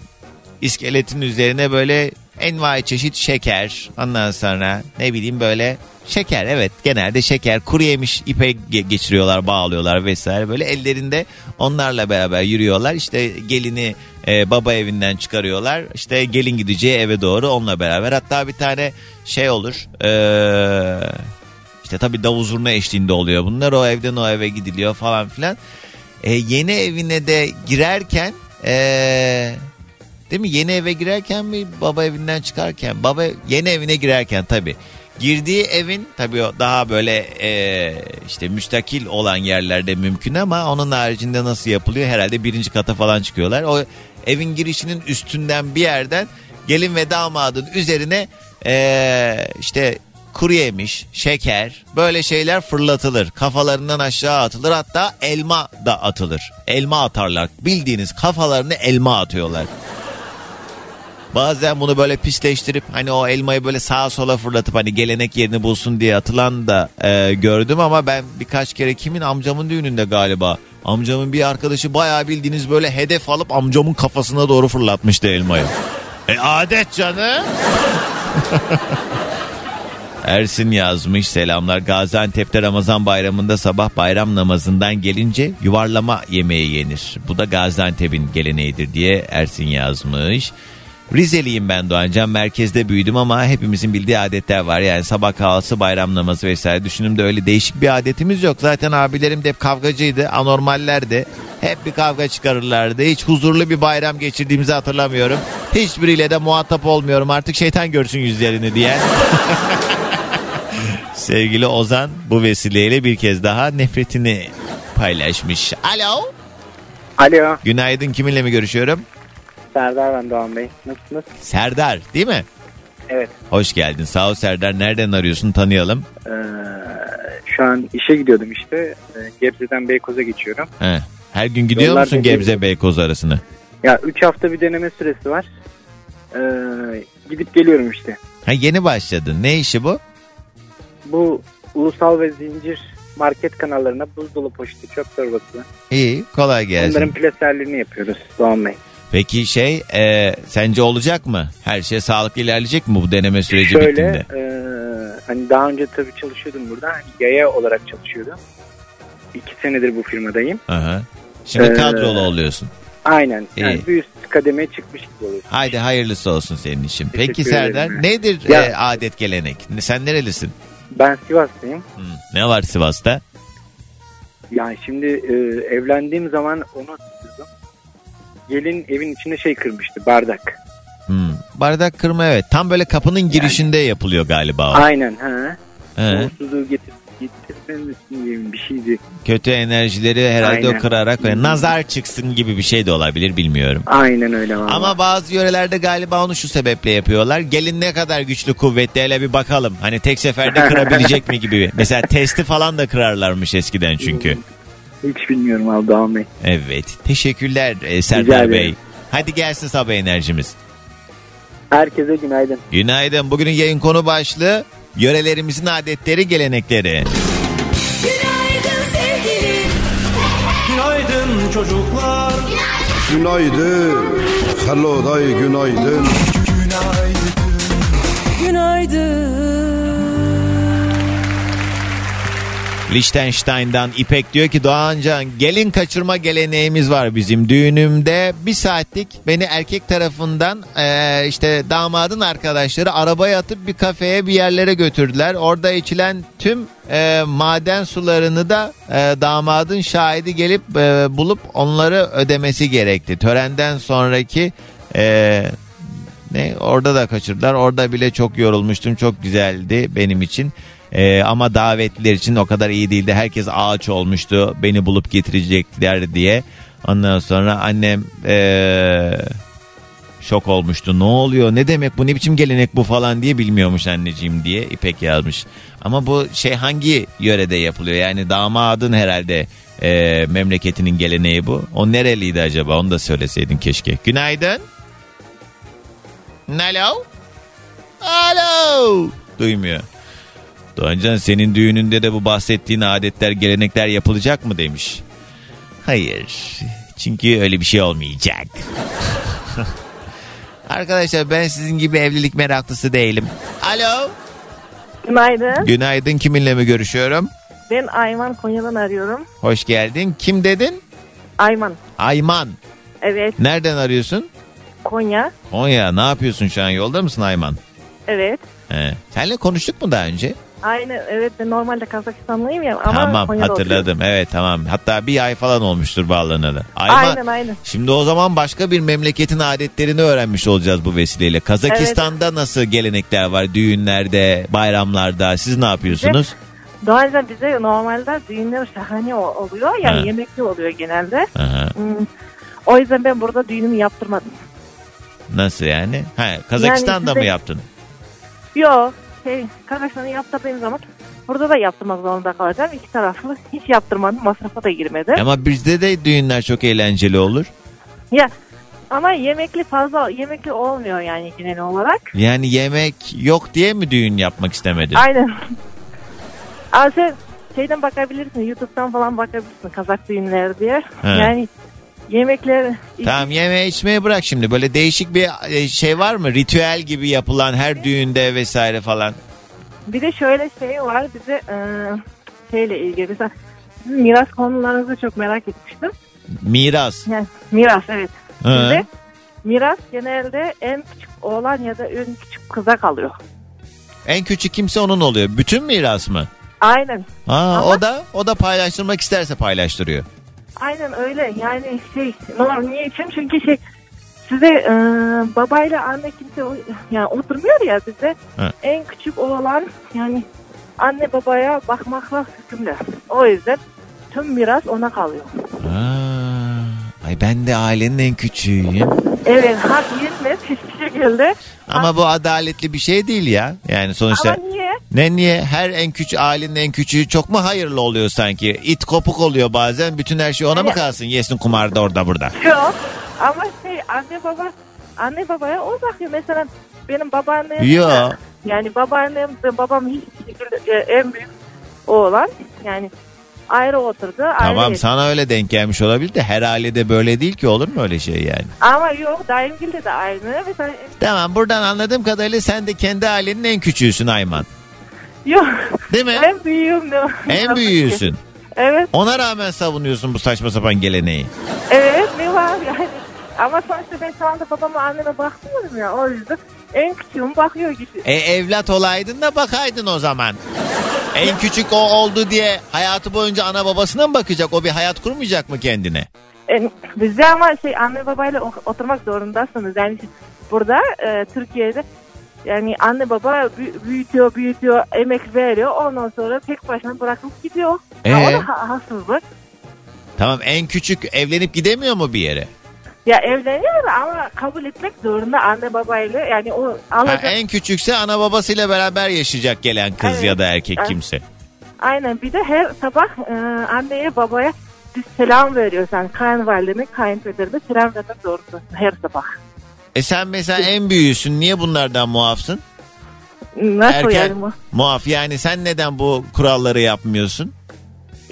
iskeletin üzerine böyle envai çeşit şeker ondan sonra ne bileyim böyle Şeker evet genelde şeker kuru yemiş ipe ge- geçiriyorlar bağlıyorlar vesaire. Böyle ellerinde onlarla beraber yürüyorlar. İşte gelini e, baba evinden çıkarıyorlar. İşte gelin gideceği eve doğru onunla beraber. Hatta bir tane şey olur ee, işte tabi davul zurna eşliğinde oluyor bunlar. O evden o eve gidiliyor falan filan. E, yeni evine de girerken e, değil mi yeni eve girerken mi baba evinden çıkarken baba yeni evine girerken tabi Girdiği evin tabii daha böyle e, işte müstakil olan yerlerde mümkün ama onun haricinde nasıl yapılıyor? Herhalde birinci kata falan çıkıyorlar. O evin girişinin üstünden bir yerden gelin ve damadın üzerine e, işte kuru yemiş, şeker böyle şeyler fırlatılır. Kafalarından aşağı atılır hatta elma da atılır. Elma atarlar. Bildiğiniz kafalarını elma atıyorlar. Bazen bunu böyle pisleştirip hani o elmayı böyle sağa sola fırlatıp hani gelenek yerini bulsun diye atılan da e, gördüm ama ben birkaç kere kimin amcamın düğününde galiba amcamın bir arkadaşı bayağı bildiğiniz böyle hedef alıp amcamın kafasına doğru fırlatmıştı elmayı. E adet canı. Ersin yazmış selamlar Gaziantep'te Ramazan bayramında sabah bayram namazından gelince yuvarlama yemeği yenir. Bu da Gaziantep'in geleneğidir diye Ersin yazmış. Rizeliyim ben Doğancan. Merkezde büyüdüm ama hepimizin bildiği adetler var. Yani sabah kahvaltısı, bayram namazı vesaire. Düşündüğümde öyle değişik bir adetimiz yok. Zaten abilerim de hep kavgacıydı. Anormallerdi. Hep bir kavga çıkarırlardı. Hiç huzurlu bir bayram geçirdiğimizi hatırlamıyorum. Hiçbiriyle de muhatap olmuyorum. Artık şeytan görsün yüzlerini diye. Sevgili Ozan bu vesileyle bir kez daha nefretini paylaşmış. Alo. Alo. Günaydın kiminle mi görüşüyorum? Serdar ben Doğan Bey. Nasılsınız? Serdar değil mi? Evet. Hoş geldin. Sağ ol Serdar. Nereden arıyorsun? Tanıyalım. Ee, şu an işe gidiyordum işte. Ee, Gebze'den Beykoz'a geçiyorum. He. Her gün gidiyor Yollar musun Gebze Beykoz arasını? Ya 3 hafta bir deneme süresi var. Ee, gidip geliyorum işte. Ha yeni başladın. Ne işi bu? Bu ulusal ve zincir market kanallarına buzdolabı poşeti, çöp torbası. İyi kolay gelsin. Onların plaserlerini yapıyoruz Doğan Bey. Peki şey e, sence olacak mı? Her şey sağlıklı ilerleyecek mi bu deneme süreci Şöyle bittiğinde? e, hani daha önce tabii çalışıyordum burada. Hani yaya olarak çalışıyordum. İki senedir bu firmadayım. Aha. Şimdi Ee, kadrolu oluyorsun. Aynen. Yani İyi. bir üst kademeye çıkmış gibi oluyorsun. Haydi hayırlısı olsun senin için. Peki Serdar ederim. nedir Ya- e, adet gelenek? Sen nerelisin? Ben Sivaslıyım. Hı. Ne var Sivas'ta? Yani şimdi e, evlendiğim zaman onu. Gelin evin içinde şey kırmıştı bardak. Hmm. Bardak kırma evet. Tam böyle kapının girişinde yapılıyor galiba o. Aynen ha. He. Uğursuzluğu getir, getirmesin gibi bir şeydi. Kötü enerjileri herhalde Aynen. o kırarak ve nazar çıksın gibi bir şey de olabilir bilmiyorum. Aynen öyle valla. Ama bazı yörelerde galiba onu şu sebeple yapıyorlar. Gelin ne kadar güçlü kuvvetli hele bir bakalım. Hani tek seferde kırabilecek mi gibi. Mesela testi falan da kırarlarmış eskiden çünkü. Hiç bilmiyorum abi Doğan Bey. Evet. Teşekkürler e, Serdar. Bey. Hadi gelsin sabah enerjimiz. Herkese günaydın. Günaydın. Bugünün yayın konu başlığı yörelerimizin adetleri, gelenekleri. Günaydın sevgilim. Günaydın çocuklar. Günaydın. Hello day günaydın. Liechtenstein'dan İpek diyor ki Doğancan gelin kaçırma geleneğimiz var bizim düğünümde bir saatlik beni erkek tarafından eee, işte damadın arkadaşları arabaya atıp bir kafeye bir yerlere götürdüler. Orada içilen tüm eee, maden sularını da eee, damadın şahidi gelip eee, bulup onları ödemesi gerekti. Törenden sonraki eee, ne orada da kaçırdılar. Orada bile çok yorulmuştum. Çok güzeldi benim için. Ee, ama davetliler için o kadar iyi değildi. Herkes ağaç olmuştu. Beni bulup getirecekler diye. Ondan sonra annem ee, şok olmuştu. Ne oluyor? Ne demek bu? Ne biçim gelenek bu falan diye bilmiyormuş anneciğim diye İpek yazmış. Ama bu şey hangi yörede yapılıyor? Yani damadın herhalde ee, memleketinin geleneği bu. O nereliydi acaba? Onu da söyleseydin keşke. Günaydın. Alo? Alo? Duymuyor. Doğancan senin düğününde de bu bahsettiğin adetler, gelenekler yapılacak mı demiş. Hayır. Çünkü öyle bir şey olmayacak. Arkadaşlar ben sizin gibi evlilik meraklısı değilim. Alo? Günaydın. Günaydın kiminle mi görüşüyorum? Ben Ayman Konya'dan arıyorum. Hoş geldin. Kim dedin? Ayman. Ayman. Evet. Nereden arıyorsun? Konya. Konya. Ne yapıyorsun şu an? Yolda mısın Ayman? Evet. He. Seninle konuştuk mu daha önce? Aynı evet ben normalde Kazakistanlıyım ya ama tamam Konya'da hatırladım. Evet tamam. Hatta bir ay falan olmuştur bağlanalı. Ayman, Aynen aynen. Şimdi o zaman başka bir memleketin adetlerini öğrenmiş olacağız bu vesileyle. Kazakistan'da nasıl gelenekler var düğünlerde, bayramlarda? Siz ne yapıyorsunuz? Doğalde bize normalde düğünler şahane oluyor. Yani Ha. yemekli oluyor genelde. Aha. Hmm, O yüzden ben burada düğünümü yaptırmadım. Nasıl yani? Ha, Kazakistan'da size- mı yaptın? Yok. Şey, Kazakistan'ı yaptırdığım zaman burada da yaptırmak zorunda kalacağım. İki taraflı hiç yaptırmadım. Masrafa da girmedim. Ama bizde de düğünler çok eğlenceli olur. Ya ama yemekli fazla yemekli olmuyor yani genel olarak. Yani yemek yok diye mi düğün yapmak istemedin? Aynen. Sen şeyden bakabilirsin. YouTube'dan falan bakabilirsin Kazak düğünleri diye. He. Yani yemekler Tamam yeme içmeyi bırak şimdi. Böyle değişik bir e, şey var mı? Ritüel gibi yapılan her düğünde vesaire falan. bir de şöyle şey var bize e, şeyle ilgili mesela sizin miras konularınızı çok merak etmiştim. Miras. Yani miras evet. Bizde miras genelde en küçük oğlan ya da en küçük kıza kalıyor. En küçük kimse onun oluyor. Bütün miras mı? Aynen. Aa, Ama- o da o da paylaştırmak isterse paylaştırıyor. Aynen öyle. Yani şey normal niye için? Çünkü şey size e, babayla anne kimse o- yani oturmuyor ya bize. En küçük oğlan yani anne babaya bakmakla hükümlü. O yüzden tüm miras ona kalıyor. Aa, ay ben de ailenin en küçüğüyüm. Evet hak yenmez hiçbir şekilde. Ama bu adaletli bir şey değil ya. Yani sonuçta Ama niye? ne niye her en küçük ailenin en küçüğü çok mu hayırlı oluyor sanki? İt kopuk oluyor bazen. Bütün her şey ona mı Evet. kalsın? Yesin kumarda orada burada. Yok. Ama şey anne baba anne babaya o bakıyor. Mesela benim babaannem Yok. yani babaannem babam hiçbir şekilde e, en büyük oğlan yani ayrı oturdu. ayrı Tamam yedi. sana öyle denk gelmiş olabilir de her ailede böyle değil ki olur mu öyle şey yani? Ama yok daimgilde de aynı. Mesela Tamam buradan anladığım kadarıyla sen de kendi ailenin en küçüğüsün Ayman. yok. Değil mi? En büyüğüm de. En büyüğüsün. Evet. Ona rağmen savunuyorsun bu saçma sapan geleneği. Evet ne var yani. Ama sonuçta ben şu anda babama anneme bakmıyorum ya. O yüzden en küçüğüm bakıyor gibi. E evlat olaydın da bakaydın o zaman. En küçük o oldu diye hayatı boyunca ana babasına mı bakacak? O bir hayat kurmayacak mı kendine? E, bizde ama şey anne babayla oturmak zorundasınız. Yani burada e, Türkiye'de yani anne baba bü- büyütüyor büyütüyor emek veriyor ondan sonra tek başına bırakıp gidiyor. Ee? Ha, o da ha- haksızlık. Tamam en küçük evlenip gidemiyor mu bir yere? Ya evleniyor ama kabul etmek zorunda anne babayla yani o Ha, alacak. en küçükse ana babasıyla beraber yaşayacak gelen kız Evet. ya da erkek Evet. kimse. Aynen bir de her sabah e, anneye babaya biz selam veriyoruz. Yani kayınvalideme kayınpederime selam vermek zorundasın her sabah. E sen mesela en büyüğüsün niye bunlardan muafsın? Nasıl Erken- yani? Muaf yani sen neden bu kuralları yapmıyorsun?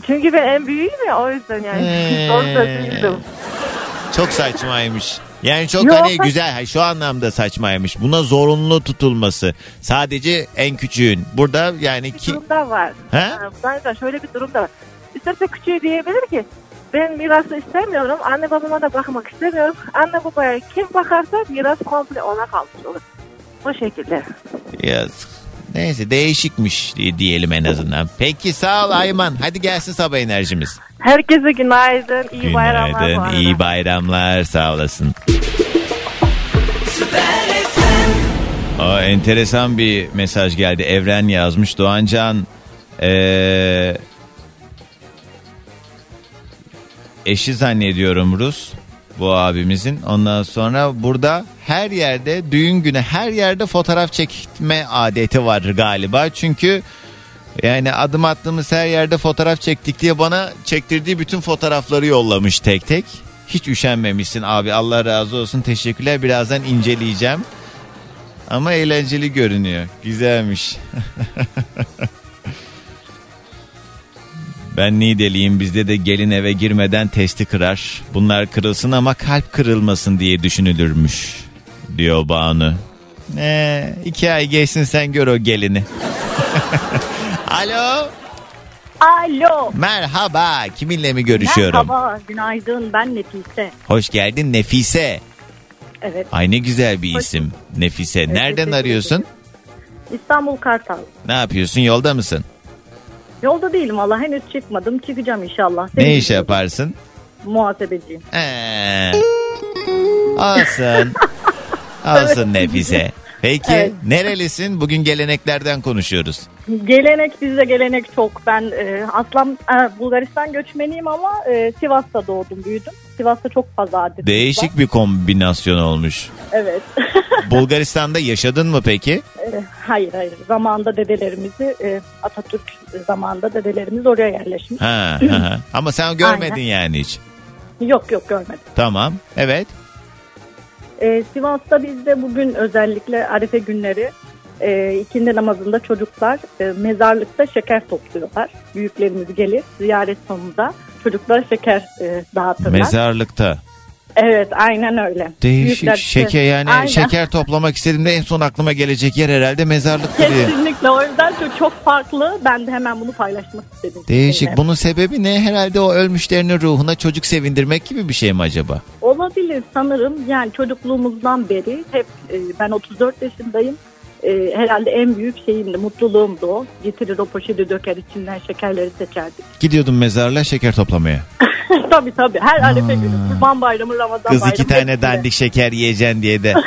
Çünkü ben en büyüğüm ya o yüzden yani. Ee. Çok saçmaymış. Yani çok Yok, hani güzel şu anlamda saçmaymış. Buna zorunlu tutulması. Sadece en küçüğün. Burada yani ki durum da var. He? Ha, Zaten şöyle bir durum da var. İsterse küçüğü diyebilir ki ben mirası istemiyorum. Anne babama da bakmak istemiyorum. Anne babaya kim bakarsa miras komple ona kalmış olur. O şekilde. yazık. Neyse değişikmiş diye- diyelim en azından. Peki sağ ol Ayman. Hadi gelsin sabah enerjimiz. Herkese günaydın. iyi bayramlar. Günaydın. arada. iyi bayramlar. Sağ olasın. Aa, enteresan bir mesaj geldi. Evren yazmış. Doğancan ee, eşi zannediyorum Rus bu abimizin. Ondan sonra burada her yerde düğün günü her yerde fotoğraf çekme adeti var galiba. Çünkü yani adım attığımız her yerde fotoğraf çektik diye bana çektirdiği bütün fotoğrafları yollamış tek tek. Hiç üşenmemişsin abi Allah razı olsun teşekkürler birazdan inceleyeceğim. Ama eğlenceli görünüyor. Güzelmiş. ben Nideliyim bizde de gelin eve girmeden testi kırar. Bunlar kırılsın ama kalp kırılmasın diye düşünülürmüş. Diyor Banu. Ee, iki ay geçsin sen gör o gelini. Alo. Alo. Merhaba. Kiminle mi görüşüyorum? Merhaba, günaydın. Ben Nefise. Hoş geldin Nefise. Evet, Ay ne güzel bir isim. Nefise. Nereden teşekkür arıyorsun? İstanbul Kartal. Ne yapıyorsun? Yolda mısın? Yolda değilim valla henüz çıkmadım. Çıkacağım inşallah. Ne iş yaparsın? Muhasebeciyim. Ee, olsun. Olsun Nefise. Peki Evet. nerelisin? Bugün geleneklerden konuşuyoruz. Gelenek bizde gelenek çok. Ben e, aslan e, Bulgaristan göçmeniyim ama e, Sivas'ta doğdum büyüdüm. Sivas'ta çok fazla adet. Değişik bir kombinasyon olmuş. Evet. Bulgaristan'da yaşadın mı peki? E, hayır hayır. Zamanında dedelerimizi e, Atatürk zamanında dedelerimiz oraya yerleşmiş. Ha, ha, ha. Ama sen görmedin Aynen. yani hiç. Yok yok görmedim. Tamam. Evet. Ee, Sivas'ta bizde bugün özellikle Arife günleri e, ikindi namazında çocuklar e, mezarlıkta şeker topluyorlar. Büyüklerimiz gelir ziyaret sonunda çocuklara şeker e, dağıtırlar. Mezarlıkta. Evet aynen öyle. Değişik Büyükler- şeker yani Aynen. şeker toplamak istediğimde en son aklıma gelecek yer herhalde mezarlık diye. Kesinlikle o yüzden çok, çok farklı. Ben de hemen bunu paylaşmak istedim. Değişik. sizinle. Bunun sebebi ne? Herhalde o ölmüşlerin ruhuna çocuk sevindirmek gibi bir şey mi acaba? Olabilir sanırım. Yani çocukluğumuzdan beri hep e, ben 34 yaşındayım. E, herhalde en büyük şeyimdi, mutluluğumdu o. Getirir o poşeti döker içinden şekerleri seçerdik. Gidiyordum mezarlığa şeker toplamaya. tabii tabii her Arife günü, Kurban Bayramı, Ramazan Kız Bayramı. iki tane hepsinde. dandik şeker yiyeceksin diye de.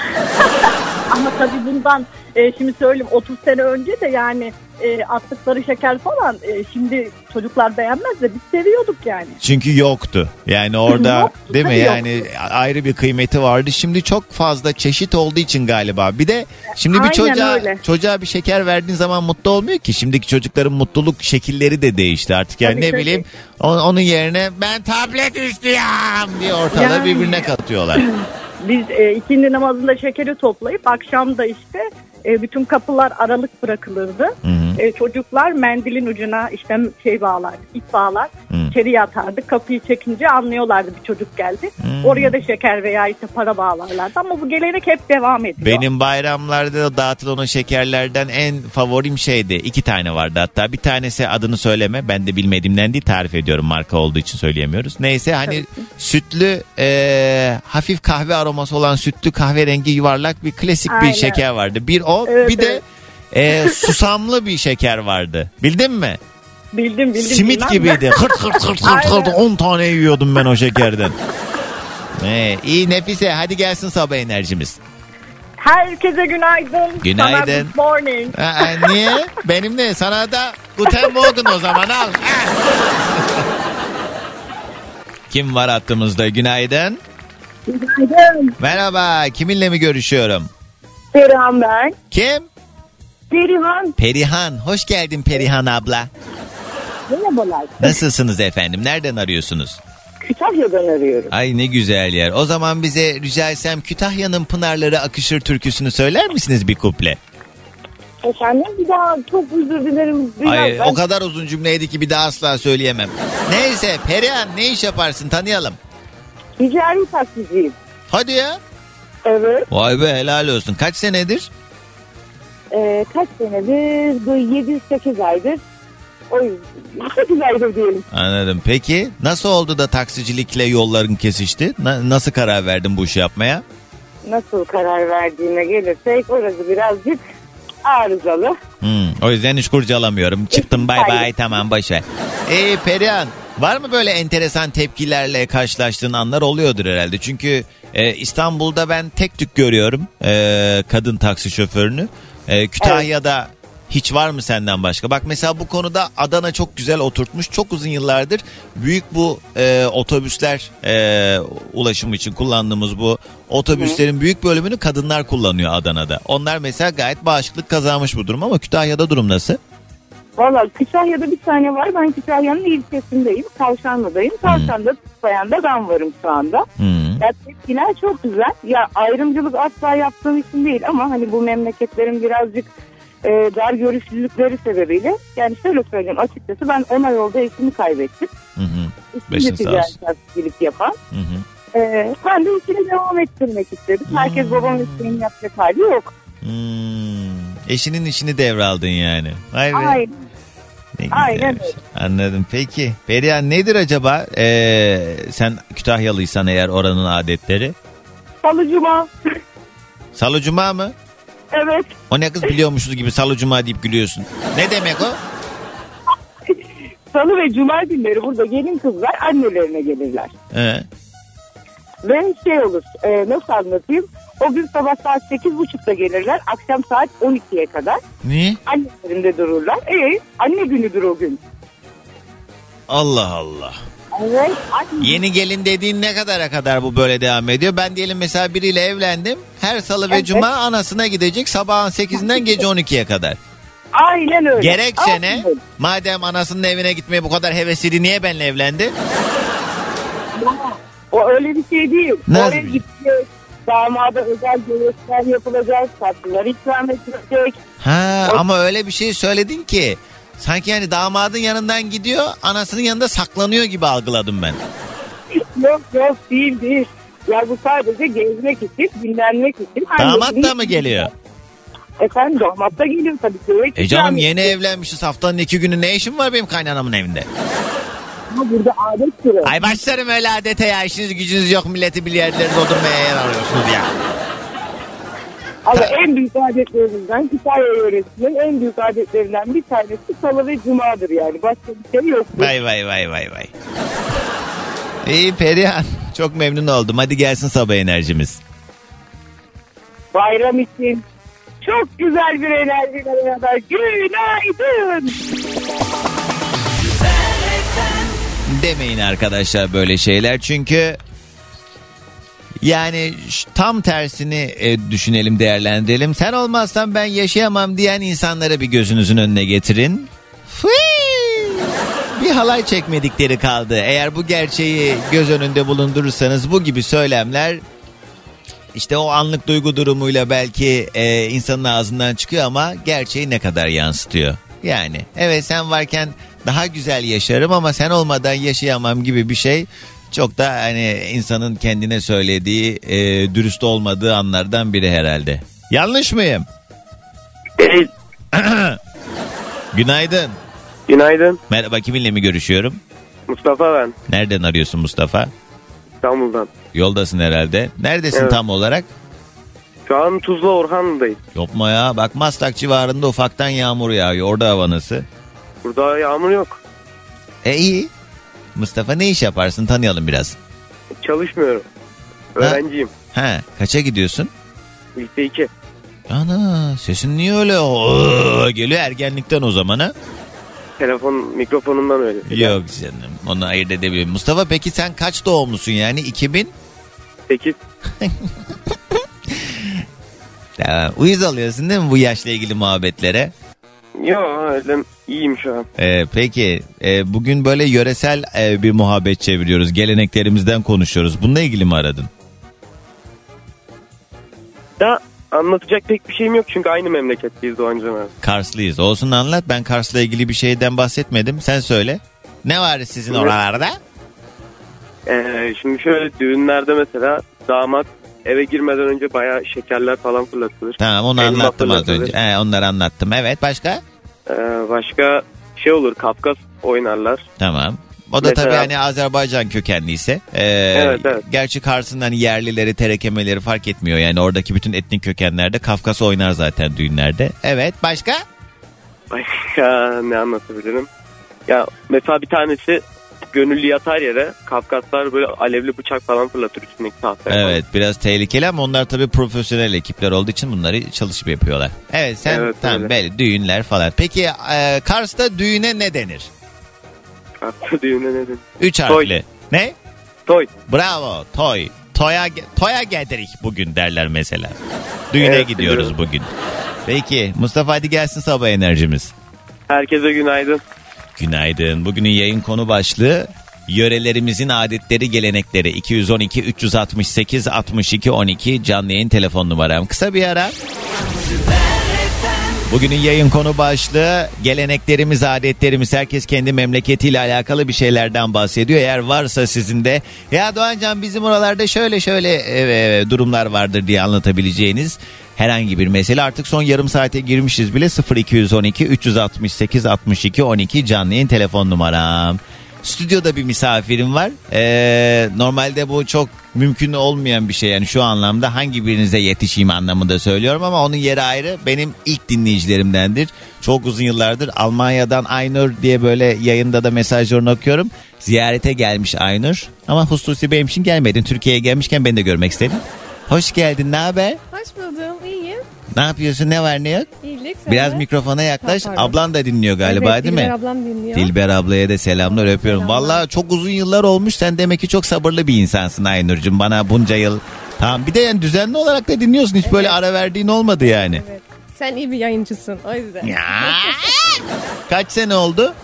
Ama tabii bundan e, şimdi söyleyeyim 30 sene önce de yani e, attıkları şeker falan e, şimdi çocuklar beğenmez de biz seviyorduk yani. Çünkü yoktu. Yani orada Yoktu, değil mi? Yani ayrı bir kıymeti vardı. Şimdi çok fazla çeşit olduğu için galiba. Bir de şimdi bir Aynen çocuğa öyle. çocuğa bir şeker verdiğin zaman mutlu olmuyor ki. Şimdiki çocukların mutluluk şekilleri de değişti artık. Yani Tabii, ne tabii. bileyim on- onun yerine ben tablet istiyorum diye ortalığı Yani. birbirine katıyorlar. Biz e, ikindi namazında şekeri toplayıp akşam da işte e, bütün kapılar aralık bırakılırdı. Hı hı. E, çocuklar mendilin ucuna işte şey bağlar, ip bağlar. Hı. içeriye atardı. Kapıyı çekince anlıyorlardı bir çocuk geldi. Hmm. Oraya da şeker veya işte para bağlarlardı. Ama bu gelenek hep devam ediyor. Benim bayramlarda dağıtılan o şekerlerden en favorim şeydi. İki tane vardı hatta. Bir tanesi adını söyleme. Ben de bilmediğimden değil tarif ediyorum. Marka olduğu için söyleyemiyoruz. Neyse hani sütlü e, hafif kahve aroması olan sütlü kahverengi yuvarlak bir klasik bir Aynen. şeker vardı. Bir o Evet, bir evet. de e, susamlı bir şeker vardı. Bildin mi? Bildim bildim. Simit bilmem. gibiydi. Hırt hırt hırt hırt hırt Aynen. 10 tane yiyordum ben o şekerden. Ee, iyi Nefise hadi gelsin sabah enerjimiz. Herkese günaydın. Günaydın. Sana good morning. Aa, niye? Benim de sana da Guten Morgen o zaman al. Kim var hattımızda? Günaydın. Günaydın. Merhaba. Kiminle mi görüşüyorum? Perihan ben. Kim? Perihan. Perihan. Hoş geldin Perihan abla. Merhabalar. Nasılsınız efendim? Nereden arıyorsunuz? Kütahya'dan arıyorum. Ay ne güzel yer. O zaman bize rica etsem Kütahya'nın Pınarları Akışır türküsünü söyler misiniz bir kuple? Efendim bir daha çok özür dilerim. Biraz Ay ben- o kadar uzun cümleydi ki bir daha asla söyleyemem. Neyse Perihan ne iş yaparsın tanıyalım. Ticari taksiciyim. Hadi ya. Evet. Vay be helal olsun. Kaç senedir? Ee, kaç senedir? Bu 7-8 aydır. O yüzden 8 aydır diyelim. Anladım. Peki nasıl oldu da taksicilikle yolların kesişti? Na- nasıl karar verdin bu işi yapmaya? Nasıl karar verdiğine gelirsek orası birazcık arızalı. Hmm, o yüzden hiç kurcalamıyorum. Çıktım bay bay tamam başa. Ee Perihan var mı böyle enteresan tepkilerle karşılaştığın anlar oluyordur herhalde. Çünkü e, İstanbul'da ben tek tük görüyorum e, kadın taksi şoförünü. E, Kütahya'da hiç var mı senden başka? Bak mesela bu konuda Adana çok güzel oturtmuş. Çok uzun yıllardır büyük bu e, otobüsler e, ulaşımı için kullandığımız bu otobüslerin büyük bölümünü kadınlar kullanıyor Adana'da. Onlar mesela gayet bağışıklık kazanmış bu durum ama Kütahya'da durum nasıl? Valla Kütahya'da bir tane var. Ben Kütahya'nın ilçesindeyim. Tavşanlı'dayım. Tavşan'da Tutsayan'da ben varım şu anda. Hmm. Ya tepkiler çok güzel. Ya ayrımcılık asla yaptığım için değil ama hani bu memleketlerin birazcık e, dar görüşlülükleri sebebiyle yani şöyle söyleyeyim açıkçası ben 10 ay oldu eşimi kaybettim. Hı hı. De sağ olsun. yapan. Hı hı. E, ben de işini devam ettirmek istedim. Herkes babam mesleğini yapacak hali yok. Hmm. Eşinin işini devraldın yani. Vay be. Aynen. Ne Aynen güzelmiş. Anladım. Peki. Perihan nedir acaba? Ee, sen Kütahyalıysan eğer oranın adetleri. Salı cuma. Salı cuma mı? evet. O ne kız biliyormuşuz gibi salı cuma deyip gülüyorsun. Ne demek o? Salı ve cuma günleri burada gelin kızlar annelerine gelirler. Ee, Ve şey olur e, nasıl anlatayım? O gün sabah saat 8.30'da gelirler. Akşam saat 12'ye kadar. ne? Annelerinde dururlar. E, anne günüdür o gün. Allah Allah. Evet. Anne. Yeni gelin dediğin ne kadara kadar bu böyle devam ediyor? Ben diyelim mesela biriyle evlendim. Her salı ve Evet. cuma anasına gidecek sabahın 8'inden gece 12'ye kadar. Aynen öyle. Gerekçe ne? Madem anasının evine gitmeye bu kadar hevesliydi niye benimle evlendi? O öyle bir şey değil. Nasıl Oraya gidecek. Damada özel göğüsler yapılacak. Tatlılar ikram edilecek. Ha ama öyle bir şey söyledin ki sanki yani damadın yanından gidiyor anasının yanında saklanıyor gibi algıladım ben. Yok yok değil değil. Ya bu sadece gezmek için, dinlenmek için. Damat da mı geliyor? Efendim damat da geliyor tabii ki. Evet, E canım yeni evlenmişiz haftanın iki günü ne işim var benim kaynanamın evinde? Ama burada adet süre. Ay başlarım öyle adete ya işiniz gücünüz yok milleti bir yerlere doldurmaya yer arıyorsunuz ya. Ama en büyük adetlerimizden Kütahya yöresinin en büyük adetlerinden bir tanesi salı ve cumadır yani. Başka bir şey yok. Vay vay vay vay vay. İyi Perihan çok memnun oldum hadi gelsin sabah enerjimiz. Bayram için çok güzel bir enerjiyle beraber günaydın. Demeyin arkadaşlar böyle şeyler çünkü yani tam tersini e, düşünelim değerlendirelim. Sen olmazsan ben yaşayamam diyen insanları bir gözünüzün önüne getirin. Fıy! Bir halay çekmedikleri kaldı. Eğer bu gerçeği göz önünde bulundurursanız bu gibi söylemler işte o anlık duygu durumuyla belki e, insanın ağzından çıkıyor ama gerçeği ne kadar yansıtıyor. Yani evet sen varken daha güzel yaşarım ama sen olmadan yaşayamam gibi bir şey çok da hani insanın kendine söylediği e, dürüst olmadığı anlardan biri herhalde. Yanlış mıyım? Değil. Günaydın. Günaydın. Merhaba kiminle mi görüşüyorum? Mustafa ben. Nereden arıyorsun Mustafa? İstanbul'dan. Yoldasın herhalde. Neredesin Evet. tam olarak? Şu an Tuzla Orhanlı'dayım. Yapma ya. Bak Maslak civarında ufaktan yağmur yağıyor. Orada hava nasıl? Burada yağmur yok. E iyi. Mustafa ne iş yaparsın tanıyalım biraz. Çalışmıyorum. Öğrenciyim. He kaça gidiyorsun? Lise 2. Ana sesin niye öyle Oo, geliyor ergenlikten o zaman ha? Telefon mikrofonundan öyle. Yok canım onu ayırt edebilirim. Mustafa peki sen kaç doğumlusun yani 2000? 8. Tamam. Uyuz alıyorsun değil mi bu yaşla ilgili muhabbetlere? Yok öyle iyiyim şu an. Ee, peki e, bugün böyle yöresel e, bir muhabbet çeviriyoruz. Geleneklerimizden konuşuyoruz. Bununla ilgili mi aradın? Da anlatacak pek bir şeyim yok çünkü aynı memleketteyiz Doğan Can abi. Karslıyız. Olsun anlat. Ben Kars'la ilgili bir şeyden bahsetmedim. Sen söyle. Ne var sizin oralarda? Ee, şimdi şöyle düğünlerde mesela damat eve girmeden önce bayağı şekerler falan fırlatılır. Tamam onu Elma anlattım az fırlatılır. önce. He, onları anlattım. Evet başka? Ee, başka şey olur Kafkas oynarlar. Tamam. O da Mesela- tabii hani Azerbaycan kökenliyse. Ee, Evet, evet. Gerçi Kars'ın hani yerlileri, terekemeleri fark etmiyor. Yani oradaki bütün etnik kökenlerde Kafkas oynar zaten düğünlerde. Evet başka? Başka ne anlatabilirim? Ya mesela bir tanesi gönüllü yatar yere Kafkaslar böyle alevli bıçak falan fırlatır üstündeki tahtaya. Evet biraz tehlikeli ama onlar tabii profesyonel ekipler olduğu için bunları çalışıp yapıyorlar. Evet sen Evet, tamam öyle. belli düğünler falan. Peki e, Kars'ta düğüne ne denir? Kafka düğüne ne denir? Üç Toy. harfli. Ne? Toy. Bravo toy. Toya, toya geldik bugün derler mesela. Düğüne Evet, gidiyoruz biliyorum. bugün. Peki Mustafa hadi gelsin sabah enerjimiz. Herkese günaydın. Günaydın. Bugünün yayın konu başlığı yörelerimizin adetleri gelenekleri 212 368 62 12 canlı yayın telefon numaram. Kısa bir ara. Bugünün yayın konu başlığı geleneklerimiz, adetlerimiz. Herkes kendi memleketiyle alakalı bir şeylerden bahsediyor. Eğer varsa sizin de ya Doğancan bizim oralarda şöyle şöyle e, e, durumlar vardır diye anlatabileceğiniz herhangi bir mesele. Artık son yarım saate girmişiz bile 0212 368 62 12 canlı yayın telefon numaram. Stüdyoda bir misafirim var. Ee, normalde bu çok mümkün olmayan bir şey. Yani şu anlamda hangi birinize yetişeyim anlamında söylüyorum ama onun yeri ayrı. Benim ilk dinleyicilerimdendir. Çok uzun yıllardır Almanya'dan Aynur diye böyle yayında da mesajlarını okuyorum. Ziyarete gelmiş Aynur. Ama hususi benim için gelmedin. Türkiye'ye gelmişken beni de görmek istedim. Hoş geldin. Ne haber? Hoş buldum. İyiyim. Ne yapıyorsun? Ne var ne yok? İyilik. sen Biraz de. mikrofona yaklaş. Ha. Ablan da dinliyor galiba evet, değil mi? Dilber ablam dinliyor. Dilber ablaya da selamlar öpüyorum. Vallahi çok uzun yıllar olmuş. Sen demek ki çok sabırlı bir insansın Aynur'cum. Bana bunca yıl. Tamam bir de yani düzenli olarak da dinliyorsun. Hiç böyle ara verdiğin olmadı yani. Evet. Sen iyi bir yayıncısın o yüzden. Ya. Kaç sene oldu?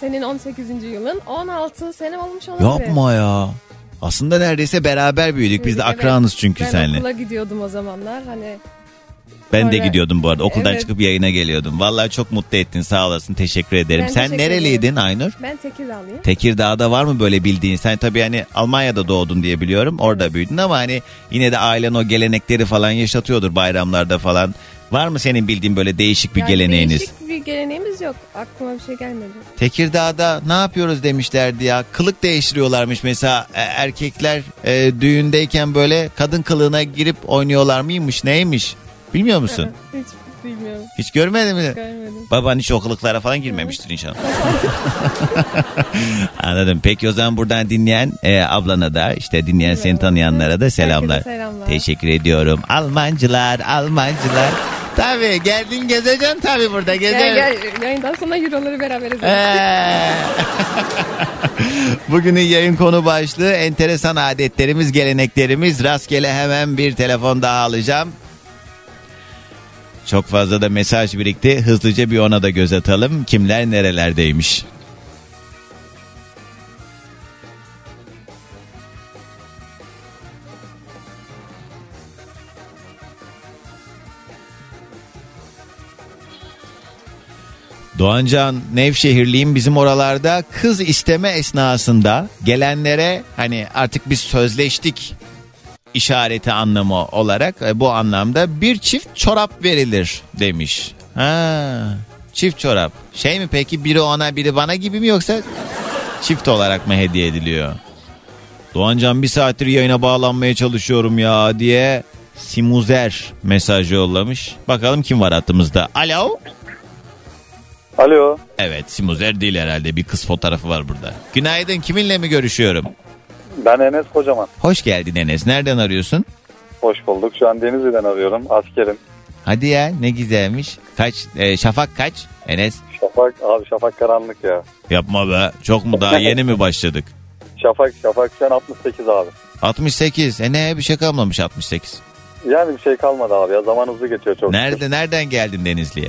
Senin 18. yılın 16 sene olmuş olabilir. Yapma ya. Aslında neredeyse beraber büyüdük. Biz de Evet, akranız çünkü ben seninle. okula gidiyordum o zamanlar. Hani Ben de Sonra- gidiyordum bu arada. Okuldan Evet. çıkıp yayına geliyordum. Vallahi çok mutlu ettin. Sağ olasın. Teşekkür ederim. Ben Sen teşekkür nereliydin ederim. Aynur? Ben Tekirdağlıyım. Tekirdağ'da var mı böyle bildiğin? Sen tabii hani Almanya'da doğdun diye biliyorum. Orada büyüdün ama hani yine de ailen o gelenekleri falan yaşatıyordur bayramlarda falan. Var mı senin bildiğin böyle değişik bir Yani geleneğiniz? Değişik bir geleneğimiz yok. Aklıma bir şey gelmedi. Tekirdağ'da ne yapıyoruz demişlerdi ya. Kılık değiştiriyorlarmış mesela E, erkekler e, düğündeyken böyle kadın kılığına girip oynuyorlar mıymış neymiş? Bilmiyor musun? Hiç. Hiç görmedin mi? Görmedim. Baban hiç o kılıklara falan girmemiştir inşallah. Anladım. Peki o zaman buradan dinleyen e, ablana da işte dinleyen seni tanıyanlara da selamlar. Herkese selamlar. Teşekkür ediyorum. Almancılar, Almancılar. Tabii geldin gezeceksin tabii burada gezeceksin. Gel gel yayından sonra euroları beraber. Ee. Bugünün yayın konu başlığı enteresan adetlerimiz, geleneklerimiz. Rastgele hemen bir telefon daha alacağım. Çok fazla da mesaj birikti. Hızlıca bir ona da göz atalım. Kimler nerelerdeymiş? Doğancan Nevşehirliyim bizim oralarda kız isteme esnasında gelenlere hani artık biz sözleştik işareti anlamı olarak e, bu anlamda bir çift çorap verilir demiş. Ha, çift çorap. Şey mi peki biri ona biri bana gibi mi yoksa çift olarak mı hediye ediliyor? Doğancan bir saattir yayına bağlanmaya çalışıyorum ya diye Simuzer mesaj yollamış. Bakalım kim var hattımızda. Alo. Alo. Evet Simuzer değil herhalde bir kız fotoğrafı var burada. Günaydın kiminle mi görüşüyorum? Ben Enes Kocaman. Hoş geldin Enes. Nereden arıyorsun? Hoş bulduk. Şu an Denizli'den arıyorum. Askerim. Hadi ya ne güzelmiş. Kaç e, şafak kaç Enes? Şafak abi Şafak karanlık ya. Yapma be. Çok mu daha yeni mi başladık? Şafak Şafak sen 68 abi. 68. E ne bir şey kalmamış 68. Yani bir şey kalmadı abi ya. Zaman hızlı geçiyor çok. Nerede nereden geldin Denizli'ye?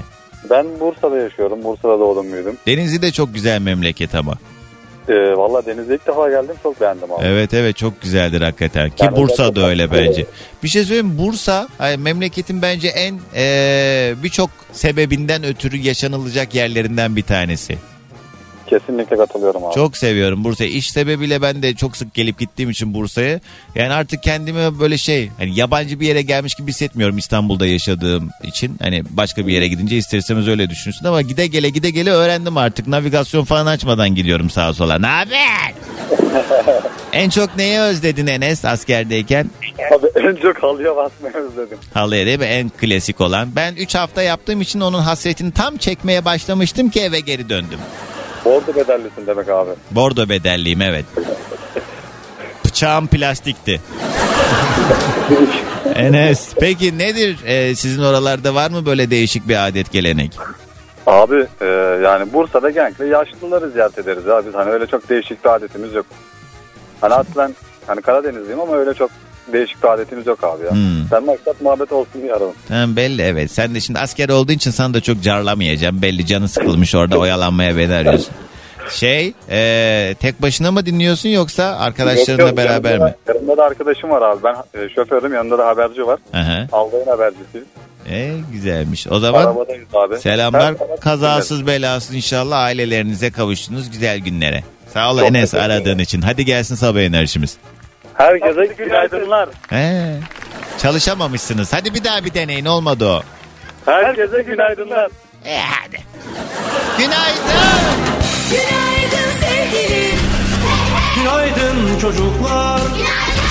Ben Bursa'da yaşıyorum. Bursa'da doğdum büyüdüm. Denizli de çok güzel memleket ama. Ee, Valla Denizli'ye ilk defa geldim. Çok beğendim abi. Evet evet çok güzeldir hakikaten. Ki Yani Bursa da öyle bence. Bir şey söyleyeyim? Bursa ay, memleketin bence en e, birçok sebebinden ötürü yaşanılacak yerlerinden bir tanesi. Kesinlikle katılıyorum abi. Çok seviyorum Bursa'yı. İş sebebiyle ben de çok sık gelip gittiğim için Bursa'ya. Yani artık kendimi böyle şey hani yabancı bir yere gelmiş gibi hissetmiyorum İstanbul'da yaşadığım için. Hani başka bir yere gidince isterseniz öyle düşünsün ama gide gele gide gele öğrendim artık. Navigasyon falan açmadan gidiyorum sağa sola. Ne haber? en çok neyi özledin Enes askerdeyken? Abi en çok halıya basmayı özledim. Halıya değil mi? En klasik olan. Ben 3 hafta yaptığım için onun hasretini tam çekmeye başlamıştım ki eve geri döndüm. Bordo bedellisin demek abi. Bordo bedelliyim evet. Bıçağım plastikti. Enes peki nedir e, sizin oralarda var mı böyle değişik bir adet gelenek? Abi e, yani Bursa'da genellikle yaşlıları ziyaret ederiz abi. Biz hani öyle çok değişik bir adetimiz yok. Hani aslen hani Karadenizliyim ama öyle çok değişik bir adetimiz yok abi ya. Hmm. Ben maksat muhabbet olsun diye aradım. Tamam belli evet. Sen de şimdi asker olduğu için sana da çok carlamayacağım. Belli canı sıkılmış orada oyalanmaya beni arıyorsun. Şey e, tek başına mı dinliyorsun yoksa arkadaşlarınla Yok, yok, beraber yanımda, mi? Yanımda da arkadaşım var abi. Ben e, şoförüm yanında da haberci var. Aha. Aldayın habercisi. E, güzelmiş. O zaman Arabadayız abi. selamlar. Her Kazasız belasız inşallah ailelerinize kavuştunuz güzel günlere. Sağ ol Çok Enes aradığın için. Hadi gelsin sabah enerjimiz. Herkese günaydınlar. He. Çalışamamışsınız. Hadi bir daha bir deneyin olmadı o. Herkese günaydınlar. E hadi. Günaydın. Günaydın sevgilim. Günaydın çocuklar.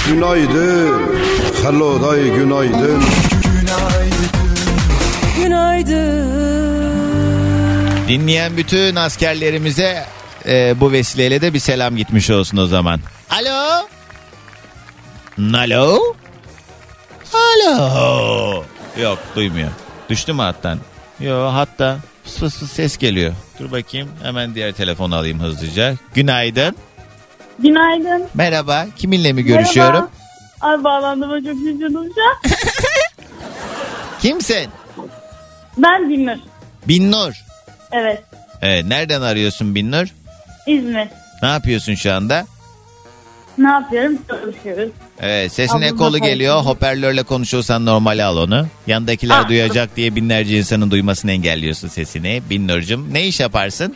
Günaydın. Hello day günaydın. Günaydın. Dinleyen bütün askerlerimize e, bu vesileyle de bir selam gitmiş olsun o zaman. Alo? Alo? Alo? Yok duymuyor. Düştü mü hattan? Yok hatta fıs fıs fıs ses geliyor. Dur bakayım hemen diğer telefonu alayım hızlıca. Günaydın. Günaydın. Merhaba. Kiminle mi görüşüyorum? Merhaba. Ay bağlandığıma çok an. Kimsin? Ben Binnur. Binnur. Evet. Evet, nereden arıyorsun Binnur? İzmir. Ne yapıyorsun şu anda? Ne yapıyorum? Çalışıyoruz. Evet sesin Ablamla ekolu geliyor. Hoparlörle konuşuyorsan normale al onu. Yandakiler Ah. duyacak diye binlerce insanın duymasını engelliyorsun sesini. Binnur'cum ne iş yaparsın?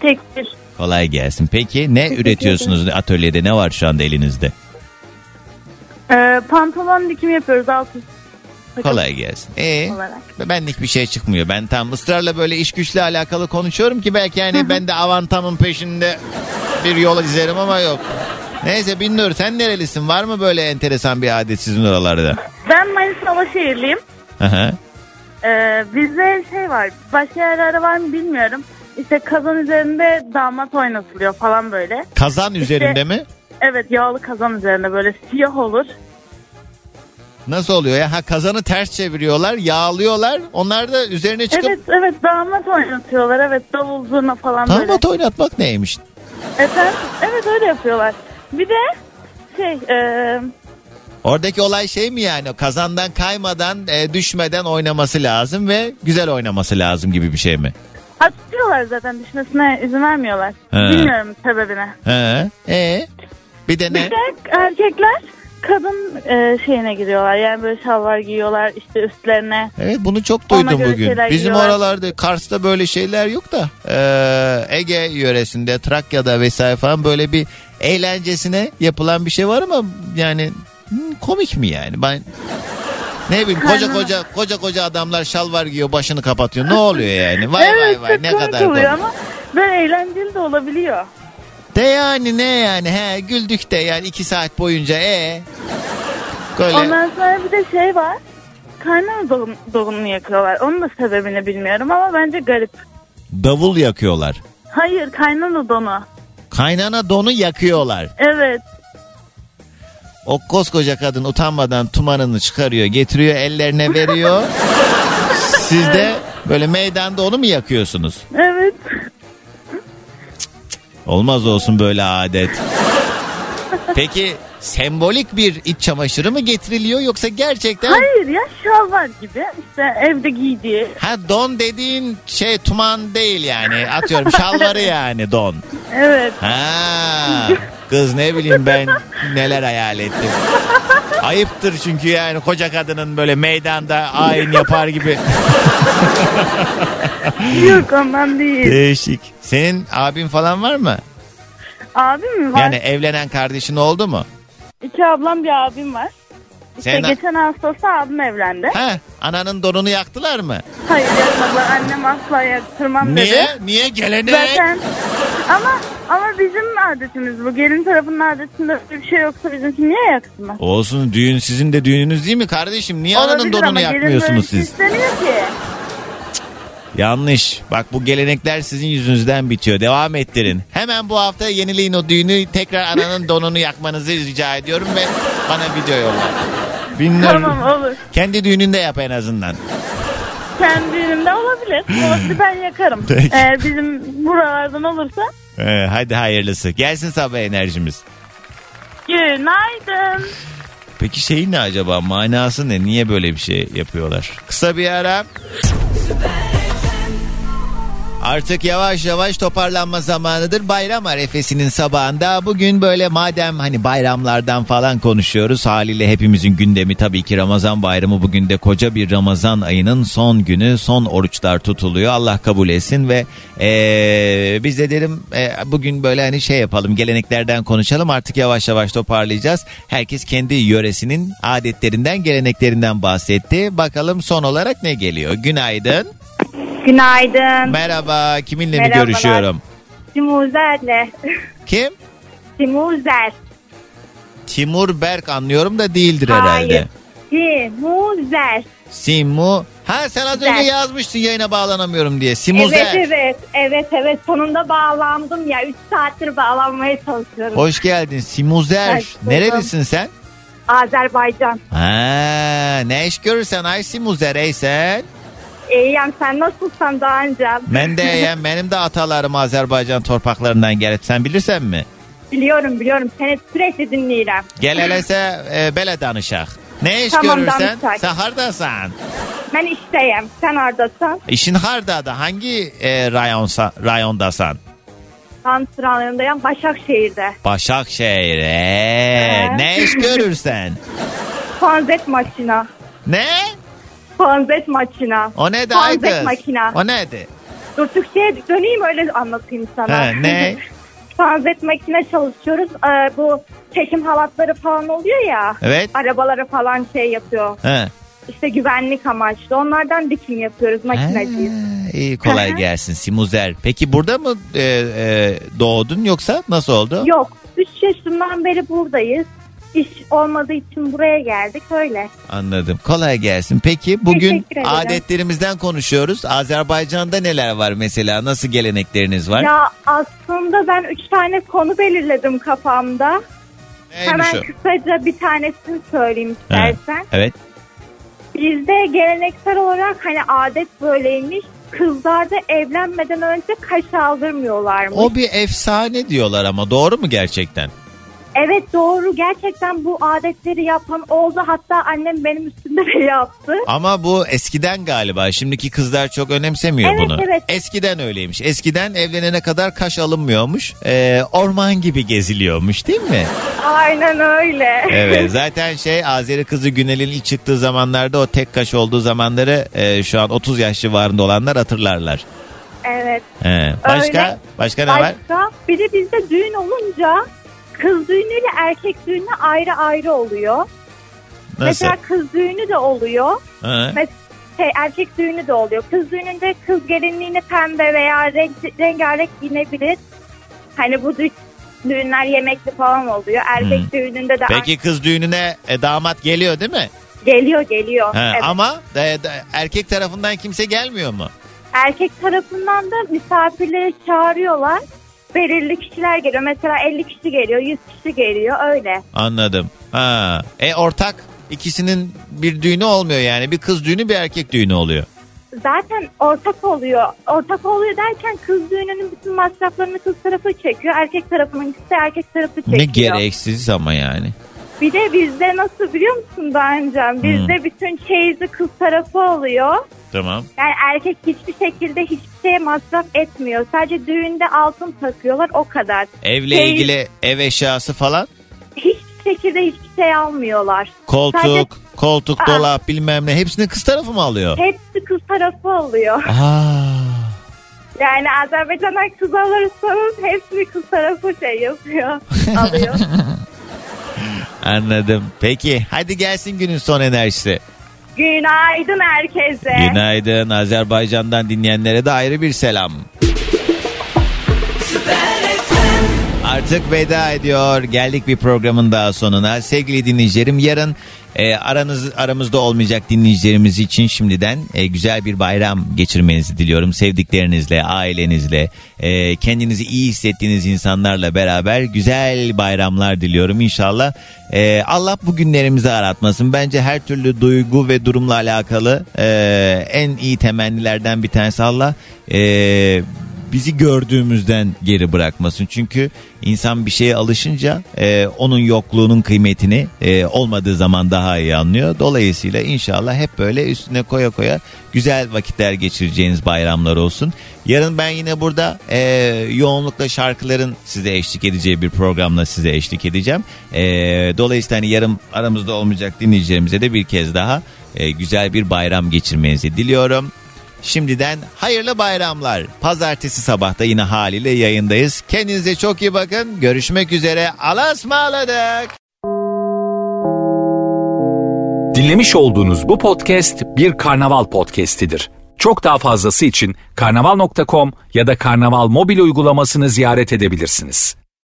Tekstil. Kolay gelsin. Peki ne Teşekkür üretiyorsunuz atölyede? Ne var şu anda elinizde? Ee, pantolon dikimi yapıyoruz alt üst. Kolay gelsin. Ee, olarak. benlik bir şey çıkmıyor. Ben tam ısrarla böyle iş güçle alakalı konuşuyorum ki belki yani ben de avantamın peşinde bir yol izlerim ama yok. Neyse Binnur sen nerelisin? Var mı böyle enteresan bir adet sizin oralarda? Ben Manisa Alaşehirliyim. Hı. Ee, bizde şey var. Başka yerlerde var mı bilmiyorum. İşte kazan üzerinde damat oynatılıyor falan böyle. Kazan üzerinde mi? Evet yağlı kazan üzerinde böyle siyah olur. Nasıl oluyor ya? Ha kazanı ters çeviriyorlar, yağlıyorlar. Onlar da üzerine çıkıp Evet evet damat oynatıyorlar. Evet davul zurna falan böyle. damat oynatmak neymiş? Efendim? Evet öyle yapıyorlar. Bir de şey e, Oradaki olay şey mi yani? Kazandan kaymadan, e, düşmeden oynaması lazım ve güzel oynaması lazım gibi bir şey mi? atıyorlar zaten düşmesine izin vermiyorlar. He. Bilmiyorum sebebini. He. E bir de Bir ne? de erkekler kadın e, şeyine giriyorlar. Yani böyle şalvar giyiyorlar işte üstlerine. Evet bunu çok Ona duydum göre bugün. şeyler Bizim giyiyorlar. oralarda Kars'ta böyle şeyler yok da e, Ege yöresinde Trakya'da vesaire falan böyle bir eğlencesine yapılan bir şey var ama yani hmm, komik mi yani? Ben ne bileyim koca koca koca koca adamlar şalvar giyiyor başını kapatıyor. Ne oluyor yani? Vay evet vay vay ne kadar komik. ama böyle eğlenceli de olabiliyor. De yani ne yani he güldük de yani iki saat boyunca e böyle Ondan sonra bir de şey var. Kaynana doğum, doğumunu yakıyorlar. Onun da sebebini bilmiyorum ama bence garip. davul yakıyorlar. Hayır kaynana donu. Kaynana donu yakıyorlar. Evet. O koskoca kadın utanmadan tumanını çıkarıyor, getiriyor, ellerine veriyor. Siz de böyle meydanda onu mu yakıyorsunuz? Evet. Olmaz olsun böyle adet. Peki sembolik bir iç çamaşırı mı getiriliyor yoksa gerçekten... Hayır ya şalvar gibi. İşte evde giydiği. Ha don dediğin şey tuman değil yani. Atıyorum şalvarı yani don. Evet. Ha, kız ne bileyim ben neler hayal ettim. Ayıptır çünkü yani koca kadının böyle meydanda ayin yapar gibi. Yok ondan değil. Değişik. Senin abin falan var mı? Abim mi var? Yani evlenen kardeşin oldu mu? İki ablam bir abim var. İşte Senin- geçen Ağustos'ta abim evlendi. Ha, ananın donunu yaktılar mı? Hayır yapmadılar. Annem asla yaktırmam dedi. Niye? Niye gelenek? Zaten ama ama bizim adetimiz bu. Gelin tarafının adetinde öyle bir şey yoksa bizimki niye yaksınlar? Olsun düğün sizin de düğününüz değil mi kardeşim? Niye ananın Olabilir donunu ama gelin böyle yakmıyorsunuz bir şey siz? istemiyor ki. Yanlış. Bak bu gelenekler sizin yüzünüzden bitiyor. Devam ettirin. Hemen bu hafta yenileyin o düğünü. Tekrar ananın donunu yakmanızı rica ediyorum ve bana video yolla. Bilmiyorum. Tamam olur. Kendi düğününde yap en azından. Kendi düğünümde olabilir. Olsun ben yakarım. Peki. Eğer bizim buralardan olursa Ee, hadi hayırlısı. Gelsin sabah enerjimiz. günaydın. Peki şey ne acaba? Manası ne? Niye böyle bir şey yapıyorlar? Kısa bir ara. Artık yavaş yavaş toparlanma zamanıdır. Bayram arefesinin sabahında bugün böyle madem hani bayramlardan falan konuşuyoruz. Haliyle hepimizin gündemi tabii ki Ramazan bayramı. Bugün de koca bir Ramazan ayının son günü. Son oruçlar tutuluyor. Allah kabul etsin ve eee, biz de dedim eee, bugün böyle hani şey yapalım geleneklerden konuşalım. Artık yavaş yavaş toparlayacağız. Herkes kendi yöresinin adetlerinden geleneklerinden bahsetti. Bakalım son olarak ne geliyor? Günaydın. Günaydın. Merhaba, kiminle mi Merhabalar. görüşüyorum? Timuzer'le. Kim? Timuzer. Timur Berk anlıyorum da değildir Hayır. herhalde. Timuzer. Simu. Ha sen az önce Zer. yazmıştın yayına bağlanamıyorum diye. Simuzer. Evet evet. Evet evet. Sonunda bağlandım ya. 3 saattir bağlanmaya çalışıyorum. Hoş geldin Simuzer. Buldum. Nerelisin sen? Azerbaycan. Ha, ne iş görürsen ay Simuzer ey sen. İyiyim sen nasılsın daha önce? Ben de iyiyim. Benim de atalarım Azerbaycan torpaklarından gelip sen bilirsen mi? Biliyorum biliyorum. Seni sürekli dinliyorum. Gel helese e, bele danışak. Ne iş Tamam, görürsen danışak. sen hardasan. Ben işteyim. Sen oradasın. İşin harda da hangi e, rayonsa, rayondasan? Santral'ın yanında yan Başakşehir'de. Başakşehir. Ee, ne iş görürsen? Fanzet makina. Ne? Fanzet makina. O ne de Fanzet kız? makina. O neydi? Dur Türkçe'ye döneyim öyle anlatayım sana. Ha, ne? Fanzet makine çalışıyoruz. Ee, bu çekim halatları falan oluyor ya. Evet. Arabalara falan şey yapıyor. He. İşte güvenlik amaçlı. Onlardan dikim yapıyoruz makineciyiz. İyi kolay gelsin Simuzer. Peki burada mı e, e, doğdun yoksa nasıl oldu? Yok. 3 yaşından beri buradayız. İş olmadığı için buraya geldik öyle. Anladım. Kolay gelsin. Peki bugün Teşekkür ederim. adetlerimizden konuşuyoruz. Azerbaycan'da neler var mesela? Nasıl gelenekleriniz var? Ya aslında ben 3 tane konu belirledim kafamda. Neymiş Hemen o? kısaca bir tanesini söyleyeyim Ha, istersen. Evet. Bizde geleneksel olarak hani adet böyleymiş. Kızlarda evlenmeden önce kaş aldırmıyorlarmış. O bir efsane diyorlar ama doğru mu gerçekten? Evet doğru gerçekten bu adetleri yapan oldu. Hatta annem benim üstümde de yaptı. Ama bu eskiden galiba. Şimdiki kızlar çok önemsemiyor Evet, bunu. evet. Eskiden öyleymiş. Eskiden evlenene kadar kaş alınmıyormuş. Ee, orman gibi geziliyormuş değil mi? Aynen öyle. Evet zaten şey Azeri kızı Günel'in ilk çıktığı zamanlarda o tek kaş olduğu zamanları e, şu an 30 yaş civarında olanlar hatırlarlar. evet. He. Başka? Öyle. Başka ne var? Başka bir de bizde düğün olunca kız düğünüyle erkek düğünü ayrı ayrı oluyor. Nasıl? Mesela kız düğünü de oluyor. He. Mes- şey, erkek düğünü de oluyor. Kız düğününde kız gelinliğini pembe veya renk, rengarenk giyinebilir. Hani bu dü- düğünler yemekli falan oluyor. Erkek Hmm. düğününde de Peki kız düğününe e, damat geliyor değil mi? geliyor geliyor. He, Evet. Ama e, de- erkek tarafından kimse gelmiyor mu? Erkek tarafından da misafirleri çağırıyorlar. Belirli kişiler geliyor. Mesela 50 kişi geliyor, 100 kişi geliyor öyle. Anladım. Ha. E ortak ikisinin bir düğünü olmuyor yani. Bir kız düğünü bir erkek düğünü oluyor. Zaten ortak oluyor. Ortak oluyor derken kız düğününün bütün masraflarını kız tarafı çekiyor. Erkek tarafının ise erkek tarafı çekiyor. Ne gereksiz ama yani. Bir de bizde nasıl biliyor musun Doğancan? Bizde bütün çeyizi kız tarafı oluyor. Tamam. Yani erkek hiçbir şekilde hiçbir şeye masraf etmiyor. Sadece düğünde altın takıyorlar o kadar. Evle Çeyiz- ilgili ev eşyası falan. Hiçbir şekilde hiçbir şey almıyorlar. Koltuk, Sadece koltuk, Aa. dolap bilmem ne. Hepsini kız tarafı mı alıyor? hepsi kız tarafı oluyor. Aa. Yani Azerbaycan'dan kız alırsanız hepsini kız tarafı şey yapıyor. alıyor. Anladım. Peki hadi gelsin günün son enerjisi. Günaydın herkese. Günaydın Azerbaycan'dan dinleyenlere de ayrı bir selam. Artık veda ediyor. Geldik bir programın daha sonuna. Sevgili dinleyicilerim yarın e, aranız aramızda olmayacak dinleyicilerimiz için şimdiden e, güzel bir bayram geçirmenizi diliyorum. Sevdiklerinizle, ailenizle, e, kendinizi iyi hissettiğiniz insanlarla beraber güzel bayramlar diliyorum inşallah. E, Allah bu günlerimizi aratmasın. Bence her türlü duygu ve durumla alakalı e, en iyi temennilerden bir tanesi Allah. E, bizi gördüğümüzden geri bırakmasın. Çünkü insan bir şeye alışınca e, onun yokluğunun kıymetini e, olmadığı zaman daha iyi anlıyor. Dolayısıyla inşallah hep böyle üstüne koya koya güzel vakitler geçireceğiniz bayramlar olsun. Yarın ben yine burada e, yoğunlukla şarkıların size eşlik edeceği bir programla size eşlik edeceğim. E, dolayısıyla hani yarın aramızda olmayacak dinleyicilerimize de bir kez daha e, güzel bir bayram geçirmenizi diliyorum. Şimdiden hayırlı bayramlar. Pazartesi sabahta yine haliyle yayındayız. Kendinize çok iyi bakın. Görüşmek üzere. Allah'a ısmarladık. Dinlemiş olduğunuz bu podcast bir karnaval podcastidir. Çok daha fazlası için karnaval.com ya da karnaval mobil uygulamasını ziyaret edebilirsiniz.